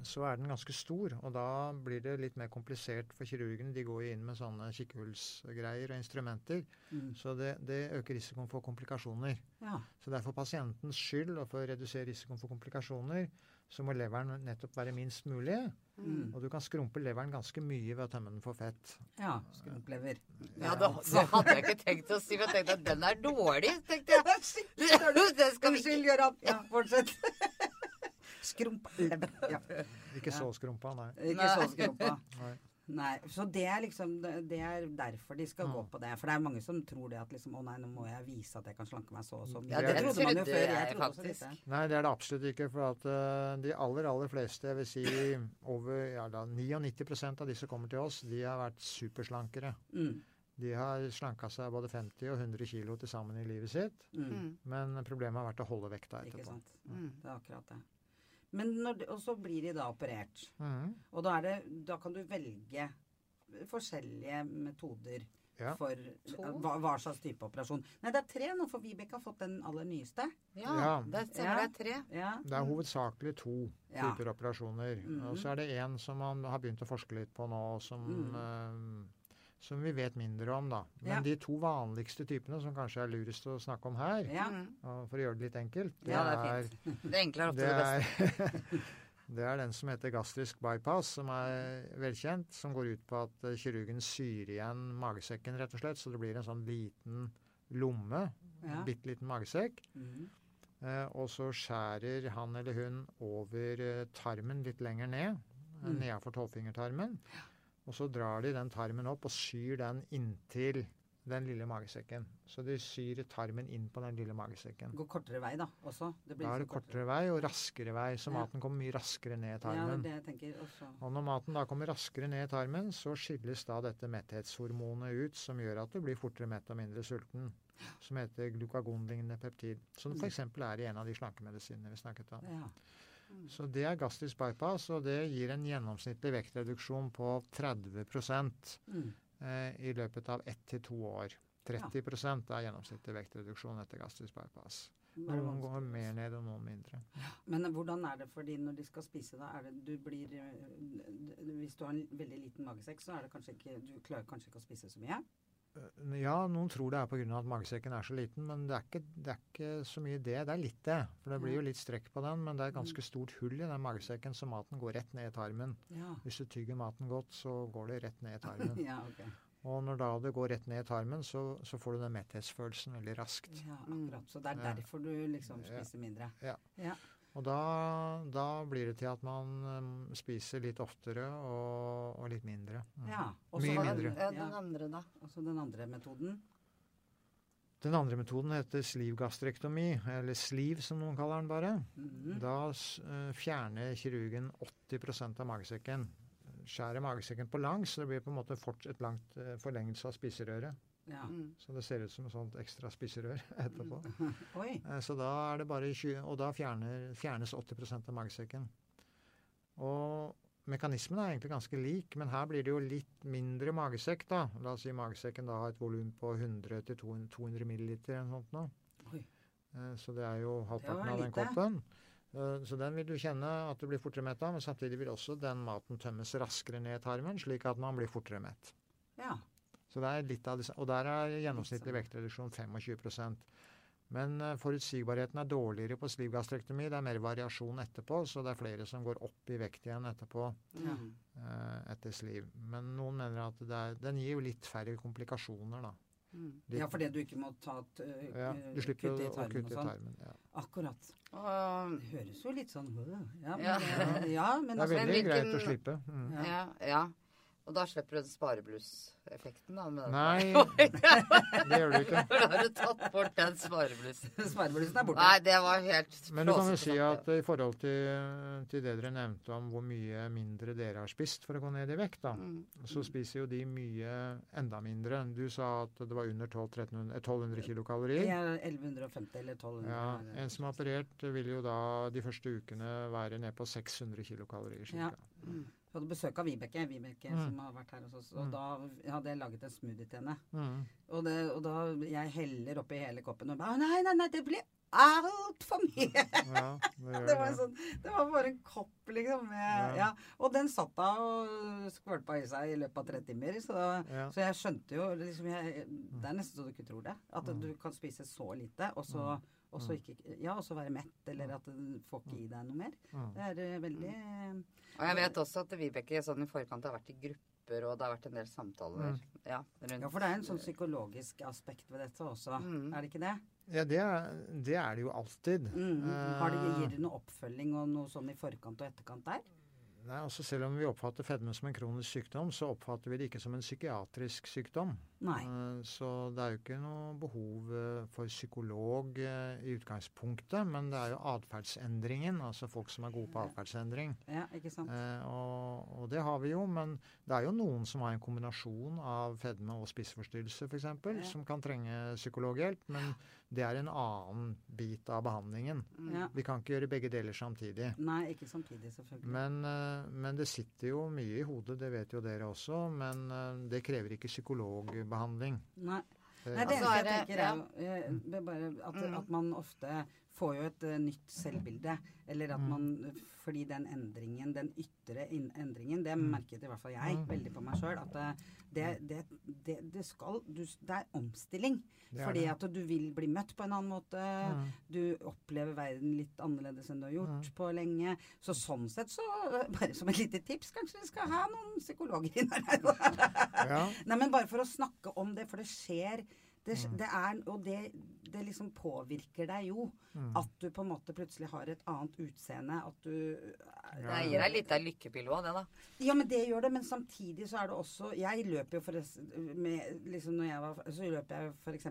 så er den ganske stor. Og da blir det litt mer komplisert for kirurgene. De går jo inn med sånne kikkehullsgreier og instrumenter. Mm. Så det, det øker risikoen for komplikasjoner. ja. Så det er for pasientens skyld og for å redusere risikoen for komplikasjoner, så må leveren nettopp være minst mulig. Mm. Og du kan skrumpe leveren ganske mye ved å tømme den for fett. ja. Skrumplever. Ja, da, det, hadde jeg ikke tenkt å si for jeg tenkte at den er dårlig, tenkte jeg. Det skal vi ikke gjøre opp. Ja, fortsett. Skrumplever. Ja. Ikke så skrumpa, nei. Ikke så skrumpa. nei. Nei, så det er liksom Det er derfor de skal ja. gå på det. For det er mange som tror det at liksom Å nei, nå må jeg vise at jeg kan slanke meg så og så mye. Ja, det trodde man jo før. jeg trodde også faktisk. dette. Nei, det er det absolutt ikke. For at uh, de aller, aller fleste, jeg vil si over ja, da, 99% av de som kommer til oss, de har vært superslankere. Mm. De har slanka seg både 50 og 100 kilo til sammen i livet sitt. Mm. Mm, Men problemet har vært å holde vekta Ikke etterpå. sant. mm. Det er akkurat det. Men når, de- og så blir de da operert. Mm. Og da, er det, da kan du velge forskjellige metoder Ja. for hva, hva slags type operasjon. Nei, det er tre nå, for Vibeke har fått den aller nyeste. Ja, Ja. det stemmer. Det er tre. Ja. Det er hovedsakelig to Ja. typer operasjoner. Mm. Og så er det én som man har begynt å forske litt på nå, som, Mhm. Som vi vet mindre om, da. Men Ja. de to vanligste typene, som kanskje er lurest å snakke om her, Ja. Mm. for å gjøre det litt enkelt, det, Ja, det er er, Det enkle er ofte det, det beste. er, det er den som heter gastrisk bypass, som er velkjent. Som går ut på at eh, kirurgen syr igjen magesekken, rett og slett. Så det blir en sånn liten lomme. Ja. Bitte liten magesekk. Mm. Eh, og så skjærer han eller hun over eh, tarmen litt lenger ned. mm. nedenfor tolvfingertarmen. Og så drar de den tarmen opp og syr den inntil den lille magesekken. Så de syr tarmen inn på den lille magesekken. Går kortere vei, da også? da er det kortere, kortere vei og raskere vei, så ja. maten kommer mye raskere ned i tarmen. Ja, det jeg tenker også. Og når maten da kommer raskere ned i tarmen, så skilles da dette metthetshormonet ut, som gjør at du blir fortere mett og mindre sulten. Som heter glukagonlignende peptid. Som f.eks. er i en av de slankemedisinene vi snakket om. Ja. Så det er gastrisk bypass, og det gir en gjennomsnittlig vektreduksjon på 30 mm. Eh, i løpet av ett til to år. 30 ja. er gjennomsnittlig vektreduksjon etter gastrisk bypass. Noen går mer ned, og noen mindre. Men hvordan er det for de når de skal spise? da? Er det, du blir, eh, hvis du har en veldig liten magesekk, så er det kanskje ikke, du klarer kanskje ikke å spise så mye? Eh, ja, noen tror det er pga. at magesekken er så liten, men det er, ikke, det er, ikke, så mye det. Det er litt det. For det blir jo litt strekk på den, men det er et ganske stort hull i den magesekken, så maten går rett ned i tarmen. Ja. Hvis du tygger maten godt, så går det rett ned i tarmen. ja, okay. Og når da det går rett ned i tarmen, så, så får du den metthetsfølelsen veldig raskt. Ja, akkurat. Så det er derfor du liksom spiser mindre. Ja. ja. Og da, da, blir det til at man um, spiser litt oftere og, og litt mindre. Mm. Ja, Mye mindre. Den, den andre, da? Altså den andre metoden? Den andre metoden heter slivgastrektomi, eller sliv som noen kaller den bare. Mm. Da uh, fjerner kirurgen 80% av magesekken. Skjærer magesekken på langs, så det blir på en måte et langt uh, forlengelse av spiserøret. Ja. Mm. Så det ser ut som et sånt ekstra spiserør etterpå. Mm. Eh, så da er det bare 20, Og da fjerner, fjernes 80 av magesekken. Og mekanismen er egentlig ganske lik, men her blir det jo litt mindre magesekk, da. La oss si magesekken da har et volum på 100-200 milliliter eller noe sånt nå. Eh, så det er jo halvparten av den koppen. Eh, så den vil du kjenne at du blir fortere mett av, men samtidig vil også den maten tømmes raskere ned i tarmen, slik at man blir fortere mett. Ja. Så det er litt av det, Og der er gjennomsnittlig vektreduksjon 25% Men uh, forutsigbarheten er dårligere på slivgastrektomi. Det er mer variasjon etterpå, så det er flere som går opp i vekt igjen etterpå. Ja. Uh, etter sliv. Men noen mener at er, den gir jo litt færre komplikasjoner, da. Mm. Ja, fordi du ikke må ta et uh, ja, du slipper kutte i tarmen. Å kutte i sånn. tarmen ja. Akkurat. det høres jo litt sånn Ja, men, ja. ja men det er altså, veldig greit å slippe. Mm. Ja, ja. Og da slipper du den spareblusseffekten, da? Med Nei, det gjør du ikke. Da har du tatt bort den spareblussen. Spareblussen er borte. Nei, det var helt Men du kan jo si at i forhold til, til, det dere nevnte om hvor mye mindre dere har spist for å gå ned i vekt, da, mm. så spiser jo de mye enda mindre. Du sa at det var under 1200, 1200 kilokalorier. Ja, 1150 eller 1200. Ja, En som er operert, vil jo da de første ukene være ned på 600 kilokalorier. Cirka. Ja. Mm. Vi hadde besøk av Vibeke, Vibeke mm. som har vært her hos oss. Og mm. da hadde jeg laget en smoothie til henne. Mm. Og, det, og, da jeg heller oppi hele koppen og bare Nei, nei, nei, det blir altfor mye! Ja, det, det, var sånn, det, var bare en kopp, liksom. Med, ja. Ja. Og den satt da og skvølpa i seg i løpet av tre timer. Så, så jeg skjønte jo liksom, jeg, Det er nesten så du ikke tror det. At du kan spise så lite, og så og så ikke, ja, også være mett, eller at du får ikke i deg noe mer. Det er uh, veldig uh, Og jeg vet også at Vibeke sånn i forkant har vært i grupper, og det har vært en del samtaler. Mm. Ja, ja, for det er en sånn psykologisk aspekt ved dette også, mm. er det ikke det? Ja, det er det, er det jo alltid. Mm. Har det, gir det noe oppfølging og noe sånn i forkant og etterkant der? Nei, altså Selv om vi oppfatter fedme som en kronisk sykdom, så oppfatter vi det ikke som en psykiatrisk sykdom. Nei. Uh, så det er jo ikke noe behov uh, for psykolog uh, i utgangspunktet, men det er jo atferdsendringen, altså folk som er gode på atferdsendring. Ja, ikke sant. Og, og, det har vi jo, men det er jo noen som har en kombinasjon av fedme og spiseforstyrrelse f.eks., ja. som kan trenge psykologhjelp. men det er en annen bit av behandlingen. Ja. Vi kan ikke gjøre begge deler samtidig. Nei, ikke samtidig, selvfølgelig. Men, eh, men, det sitter jo mye i hodet, det vet jo dere også. Men eh, det krever ikke psykologbehandling. Nei. Eh, Nei, det eneste jeg tenker, er jo bare at, mm. at man ofte får jo et uh, nytt selvbilde. Eller at mm. man Fordi den endringen, den ytre endringen, det mm. merket i hvert fall jeg veldig på meg sjøl. At det, det, det, det, skal du, Det er omstilling. Er fordi at du vil bli møtt på en annen måte. Mm. Du opplever verden litt annerledes enn du har gjort mm. på lenge. Så sånn sett så Bare som et lite tips, kanskje vi skal ha noen psykologer inn her. ja. Nei, men bare for å snakke om det, for det skjer det, mm. det, er, og det, det liksom påvirker deg jo. Mm. At du på en måte plutselig har et annet utseende. At du Det gir deg litt av lykkepille òg, det, da. Ja, men det gjør det. Men samtidig så er det også Jeg løper jo forresten med liksom når jeg var, Så løper jeg f.eks.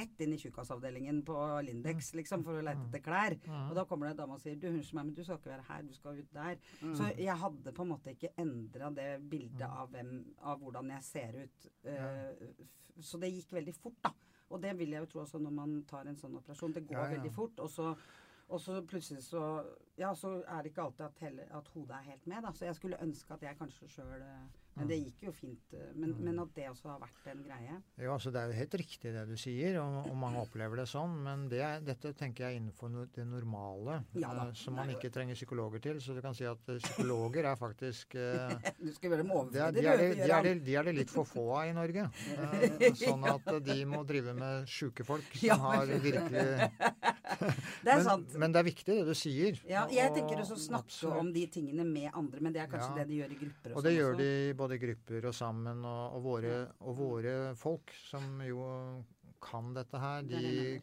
rett inn i tjukkasavdelingen på Lindex liksom, for å lete etter klær. Og da kommer det en dame og sier du, unnskyld meg, men du skal ikke være her, du skal ut der. Så jeg hadde på en måte ikke endra det bildet av, hvem, av hvordan jeg ser ut. Uh, så det gikk veldig fort, da. Og det vil jeg jo tro også når man tar en sånn operasjon. Det går Ja, ja. veldig fort. Og så, og så plutselig så Ja, så er det ikke alltid at, hele, at hodet er helt med, da. Så jeg skulle ønske at jeg kanskje sjøl Men det gikk jo fint. eh, Men, men at det også har vært en greie. Jo, altså Det er jo helt riktig det du sier, og, og mange opplever det sånn. Men det dette tenker jeg er innenfor no, det normale, Ja eh, som man Nei. ikke trenger psykologer til. Så du kan si at eh, psykologer er faktisk uh, Du skal gjøre dem er, de, er de, er Gøran. de er det litt for få av i Norge. Uh, sånn at de må drive med sjuke folk som Ja. har virkelig Det er men, sant. men det er viktig det du sier. Ja, jeg og- tenker også å snakke absolutt. om de tingene med andre, men det er kanskje Ja. det de gjør i grupper. Og det sånn gjør også. de både i grupper og sammen. Og, og, våre, og våre folk, som jo kan dette her, er de det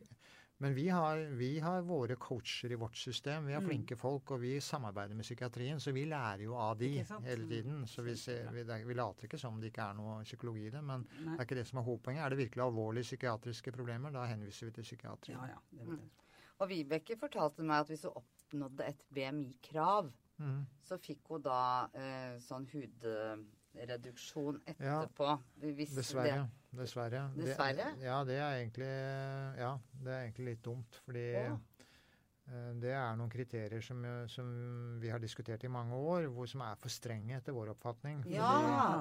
Men vi har, vi har våre coacher i vårt system. Vi har Mm. flinke folk, og vi samarbeider med psykiatrien. Så vi lærer jo av de hele tiden. Så vi, ser, vi, det vi later ikke som om det ikke er noe psykologi i det. Men det er ikke det som er hovedpoenget. Er det virkelig alvorlige psykiatriske problemer, da henviser vi til psykiatrien. Ja, ja. Det jeg. Og Vibeke fortalte meg at hvis hun oppnådde et BMI-krav, mm. så fikk hun da eh, sånn hudreduksjon Ja, etterpå. Hvis Dessverre. Dessverre. Det- ja, det er egentlig Ja, det er egentlig litt dumt. Fordi Å. eh, det er noen kriterier som, eh, som vi har diskutert i mange år, hvor som er for strenge etter vår oppfatning. Ja,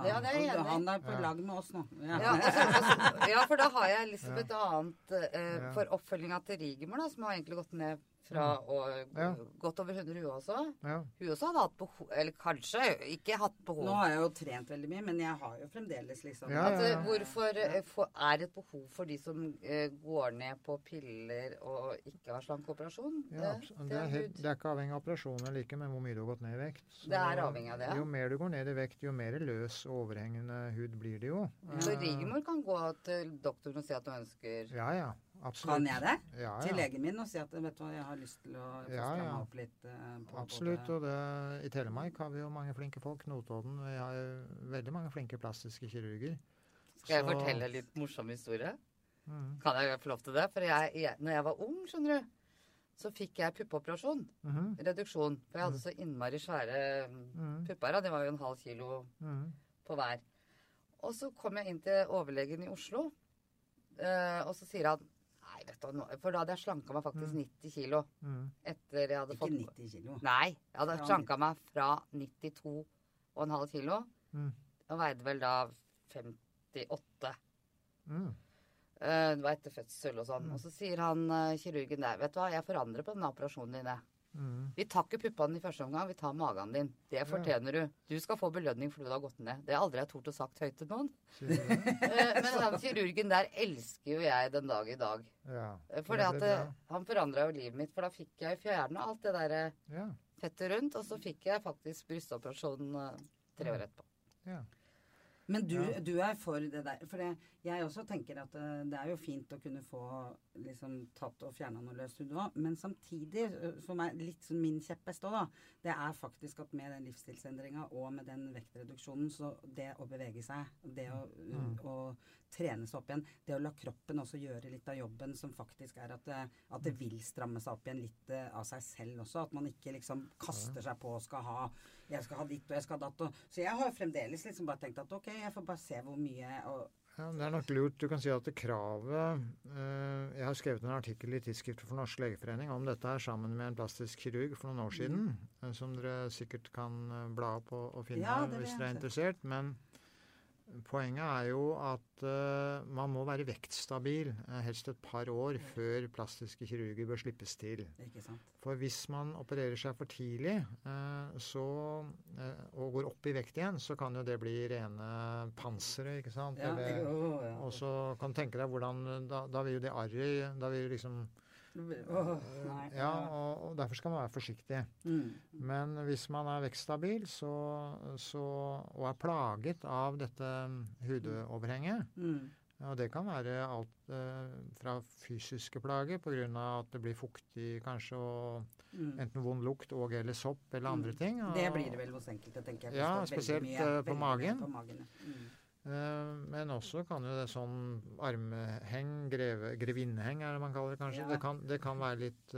det, ja, det er jeg enig i. Han er på Ja. lag med oss nå. Ja, Ja, altså, ja, for da har jeg liksom et annet eh, For oppfølginga til Rigmor, da, som har egentlig gått ned fra å, Ja. godt over 100 hun også. Ja. Hun også hadde hatt behov Eller kanskje ikke hatt behov. Nå har jeg jo trent veldig mye, men jeg har jo fremdeles liksom Ja, altså, ja, ja. hvorfor eh, for, er det et behov for de som eh, går ned på piller og ikke har slankeoperasjon? Ja, det, det, er helt, det er ikke avhengig av operasjoner like, men hvor mye du har gått ned i vekt. Så Det er avhengig av det. Jo mer du går ned i vekt, jo mer løs og overhengende hud blir det jo. Så Rigmor kan gå til doktoren og si at hun ønsker Ja, ja. Absolutt. Kan jeg det? Ja, Til ja. legen min og si at vet du hva, jeg har lyst til å få Ja, stramma ja. opp litt. eh, på Absolutt. både- Og det, i Telemark har vi jo mange flinke folk. Notodden. Vi har jo veldig mange flinke plastiske kirurger. Skal jeg Så- fortelle en litt morsom historie? Mm. Kan jeg få lov til det? For jeg, jeg, når jeg var ung, skjønner du, så fikk jeg puppeoperasjon. Mhm. Reduksjon. For jeg hadde så innmari svære mm. pupper. da. Det var jo en halv kilo mm. på hver. Og så kom jeg inn til overlegen i Oslo, eh, og så sier han Du, For da hadde jeg slanka meg faktisk 90 kilo Mhm. etter jeg hadde Ikke fått 90 kilo. Nei, jeg hadde Fra slanka meg fra 92,5 kilo. Mm. Og veide vel da 58. Mm. Eh, Det var etter fødsel og sånn. Og så sier han eh, kirurgen der, vet du hva, jeg forandrer på den operasjonen din. jeg. Mhm. Vi tar ikke puppene i første omgang, vi tar magen din. Det fortjener du. Du skal få belønning fordi du har gått ned. Det har aldri jeg tort å sagt høyt til noen. Eh, Men han kirurgen der elsker jo jeg den dag i dag. Ja. Eh, For eh, han forandra jo livet mitt, for da fikk jeg fjerna alt det der Ja. fettet rundt, og så fikk jeg faktisk brystoperasjon tre år etterpå. ja. Men du, Ja. du er for det der. For det, jeg også tenker at eh, det er jo fint å kunne få liksom tatt og fjerna noe løst hud òg, men samtidig, som er litt min kjepphest òg, da, det er faktisk at med den livsstilsendringa og med den vektreduksjonen, så det å bevege seg, det å, Mm. å trene seg opp igjen, det å la kroppen også gjøre litt av jobben, som faktisk er at det, at det vil stramme seg opp igjen litt eh, av seg selv også. At man ikke liksom kaster seg på og skal ha jeg skal ha ditt og jeg skal ha datt. Og, så jeg har fremdeles liksom bare tenkt at ok, jeg får bare se hvor mye og, Ja, Det er nok lurt. Du kan si at det kravet eh, Jeg har skrevet en artikkel i Tidsskriftet for Norsk legeforening om dette her sammen med en plastisk kirurg for noen år siden, eh, som dere sikkert kan eh, bla opp og, og finne Ja, det hvis dere er interessert. Men poenget er jo at uh, man må være vektstabil uh, helst et par år før plastiske kirurger bør slippes til. For hvis man opererer seg for tidlig uh, så, og går opp i vekt igjen, så kan jo det bli rene panseret, ikke sant? Ja, Eller- og så kan du tenke deg hvordan Da, da vil jo det arret Da vil liksom Åh, nei, Ja, og, og derfor skal man være forsiktig. Mm. Men hvis man er vekststabil så, så, og er plaget av dette hudoverhenget, Mm. Og det kan være alt eh, fra fysiske plager pga. at det blir fuktig kanskje, og Mm. enten vond lukt og eller sopp eller andre Mm. ting. Og, Det blir det vel hos enkelte, tenker jeg. Ja, står veldig spesielt, mye- eh, på veldig magen. På magen mm. Eh, men også kan jo det sånn armheng, greve, grevinneheng er det man kaller det kanskje. Ja. Det, kan, det kan være litt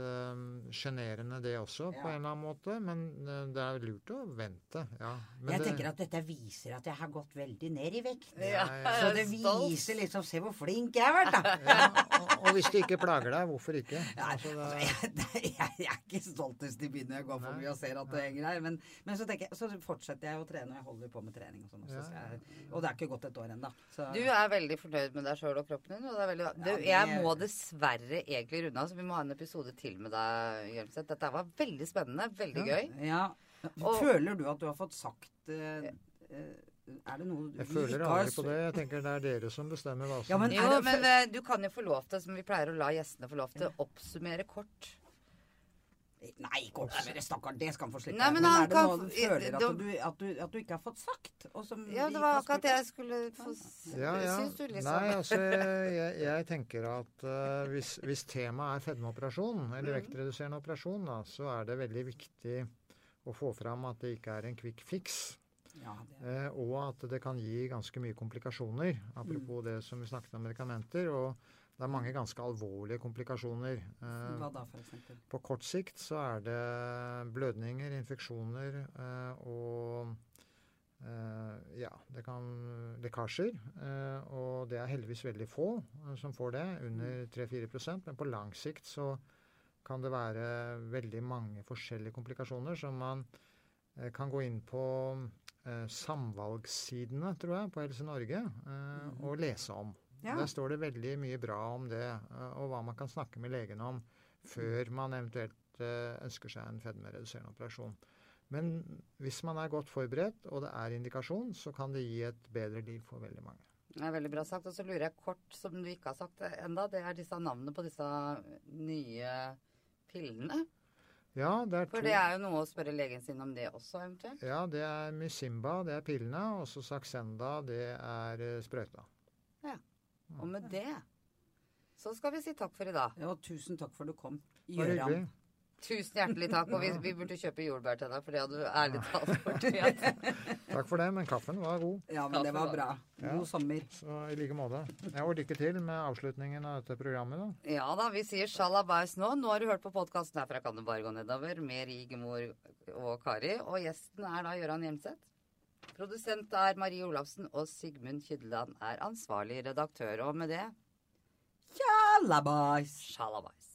sjenerende uh, det også, på en eller annen måte. Men eh, det er lurt å vente. Ja. Men Jeg det, tenker at dette viser at jeg har gått veldig ned i vekt. Ja, Så det viser liksom Se hvor flink jeg har vært, da! ja, og, og hvis det ikke plager deg, hvorfor ikke? Altså, det, altså, jeg, jeg, er ikke stoltest i byen når jeg går for mye og ser at det henger der. Men, men så, jeg, så fortsetter jeg å trene, og jeg holder på med trening og sånn også. Ja, og det er ikke gått et år ennå. Du er veldig fornøyd med deg sjøl og kroppen din. Og det er veldig, du, jeg må dessverre egentlig runde av, så vi må ha en episode til med deg, Hjelmseth. Dette var veldig spennende. Veldig gøy. Ja. ja. Føler du at du har fått sagt eh, eh, Er det noe du jeg føler aldri på det. Jeg tenker det er dere som bestemmer hva som Ja, men- Jo, men eh, du kan jo få lov til, som vi pleier å la gjestene få lov til, å oppsummere kort. Nei, oppsummere, stakkar. Det skal han få slippe. Nei, men men er det kan noe du føler at du, at, du, at du ikke har fått sagt? Og som Ja, det var akkurat det jeg skulle få Ja, ja. Syns du liksom Nei, altså, jeg, jeg tenker at uh, hvis, hvis temaet er fedmeoperasjon, eller Mhm. vektreduserende operasjon, da, så er det veldig viktig å få fram at det ikke er en quick fix. Ja, det, Eh, og at det kan gi ganske mye komplikasjoner. Apropos det som vi snakket om medikamenter. Og det er mange ganske alvorlige komplikasjoner. Eh, hva da, eksempel? på kort sikt så er det blødninger, infeksjoner eh, og eh, ja, det kan lekkasjer. Og det er heldigvis veldig få som får det, under 3-4% Men på lang sikt så kan det være veldig mange forskjellige komplikasjoner som man kan gå inn på samvalgssidene, tror jeg, på Helse Norge eh, og lese om. Ja. Der står det veldig mye bra om det, eh, og hva man kan snakke med legen om før man eventuelt eh, ønsker seg en fedmereduserende operasjon. Men hvis man er godt forberedt, og det er indikasjon, så kan det gi et bedre liv for veldig mange. Det er veldig bra sagt. Og så lurer jeg kort, som du ikke har sagt enda, det er disse navnene på disse nye pillene. Ja, det er to For det er jo noe å spørre legen sin om det også, eventuelt. Ja, det er Mysimba, det er pillene, og så Saxenda, det er sprøyta. sprøyta. Og med det så skal vi si takk for i dag. Ja, tusen takk for du kom. Hyggelig. Tusen hjertelig takk. Og vi, vi burde kjøpe jordbær til deg, for det hadde du ærlig talt fortjent. Takk for det, men kaffen var god. Ja, men det var bra. Ja. God sommer. Så i like måte. Ja, og lykke til med avslutningen av dette programmet, da. Ja da, vi sier sjalabais nå. Nå har du hørt på podkasten herfra, kan du bare gå nedover med Rigemor og Kari. Og gjesten er da Gøran Hjemseth. Produsent er Marie Olafsen, og Sigmund Kydland er ansvarlig redaktør. Og med det Tjallabais! sjalabais.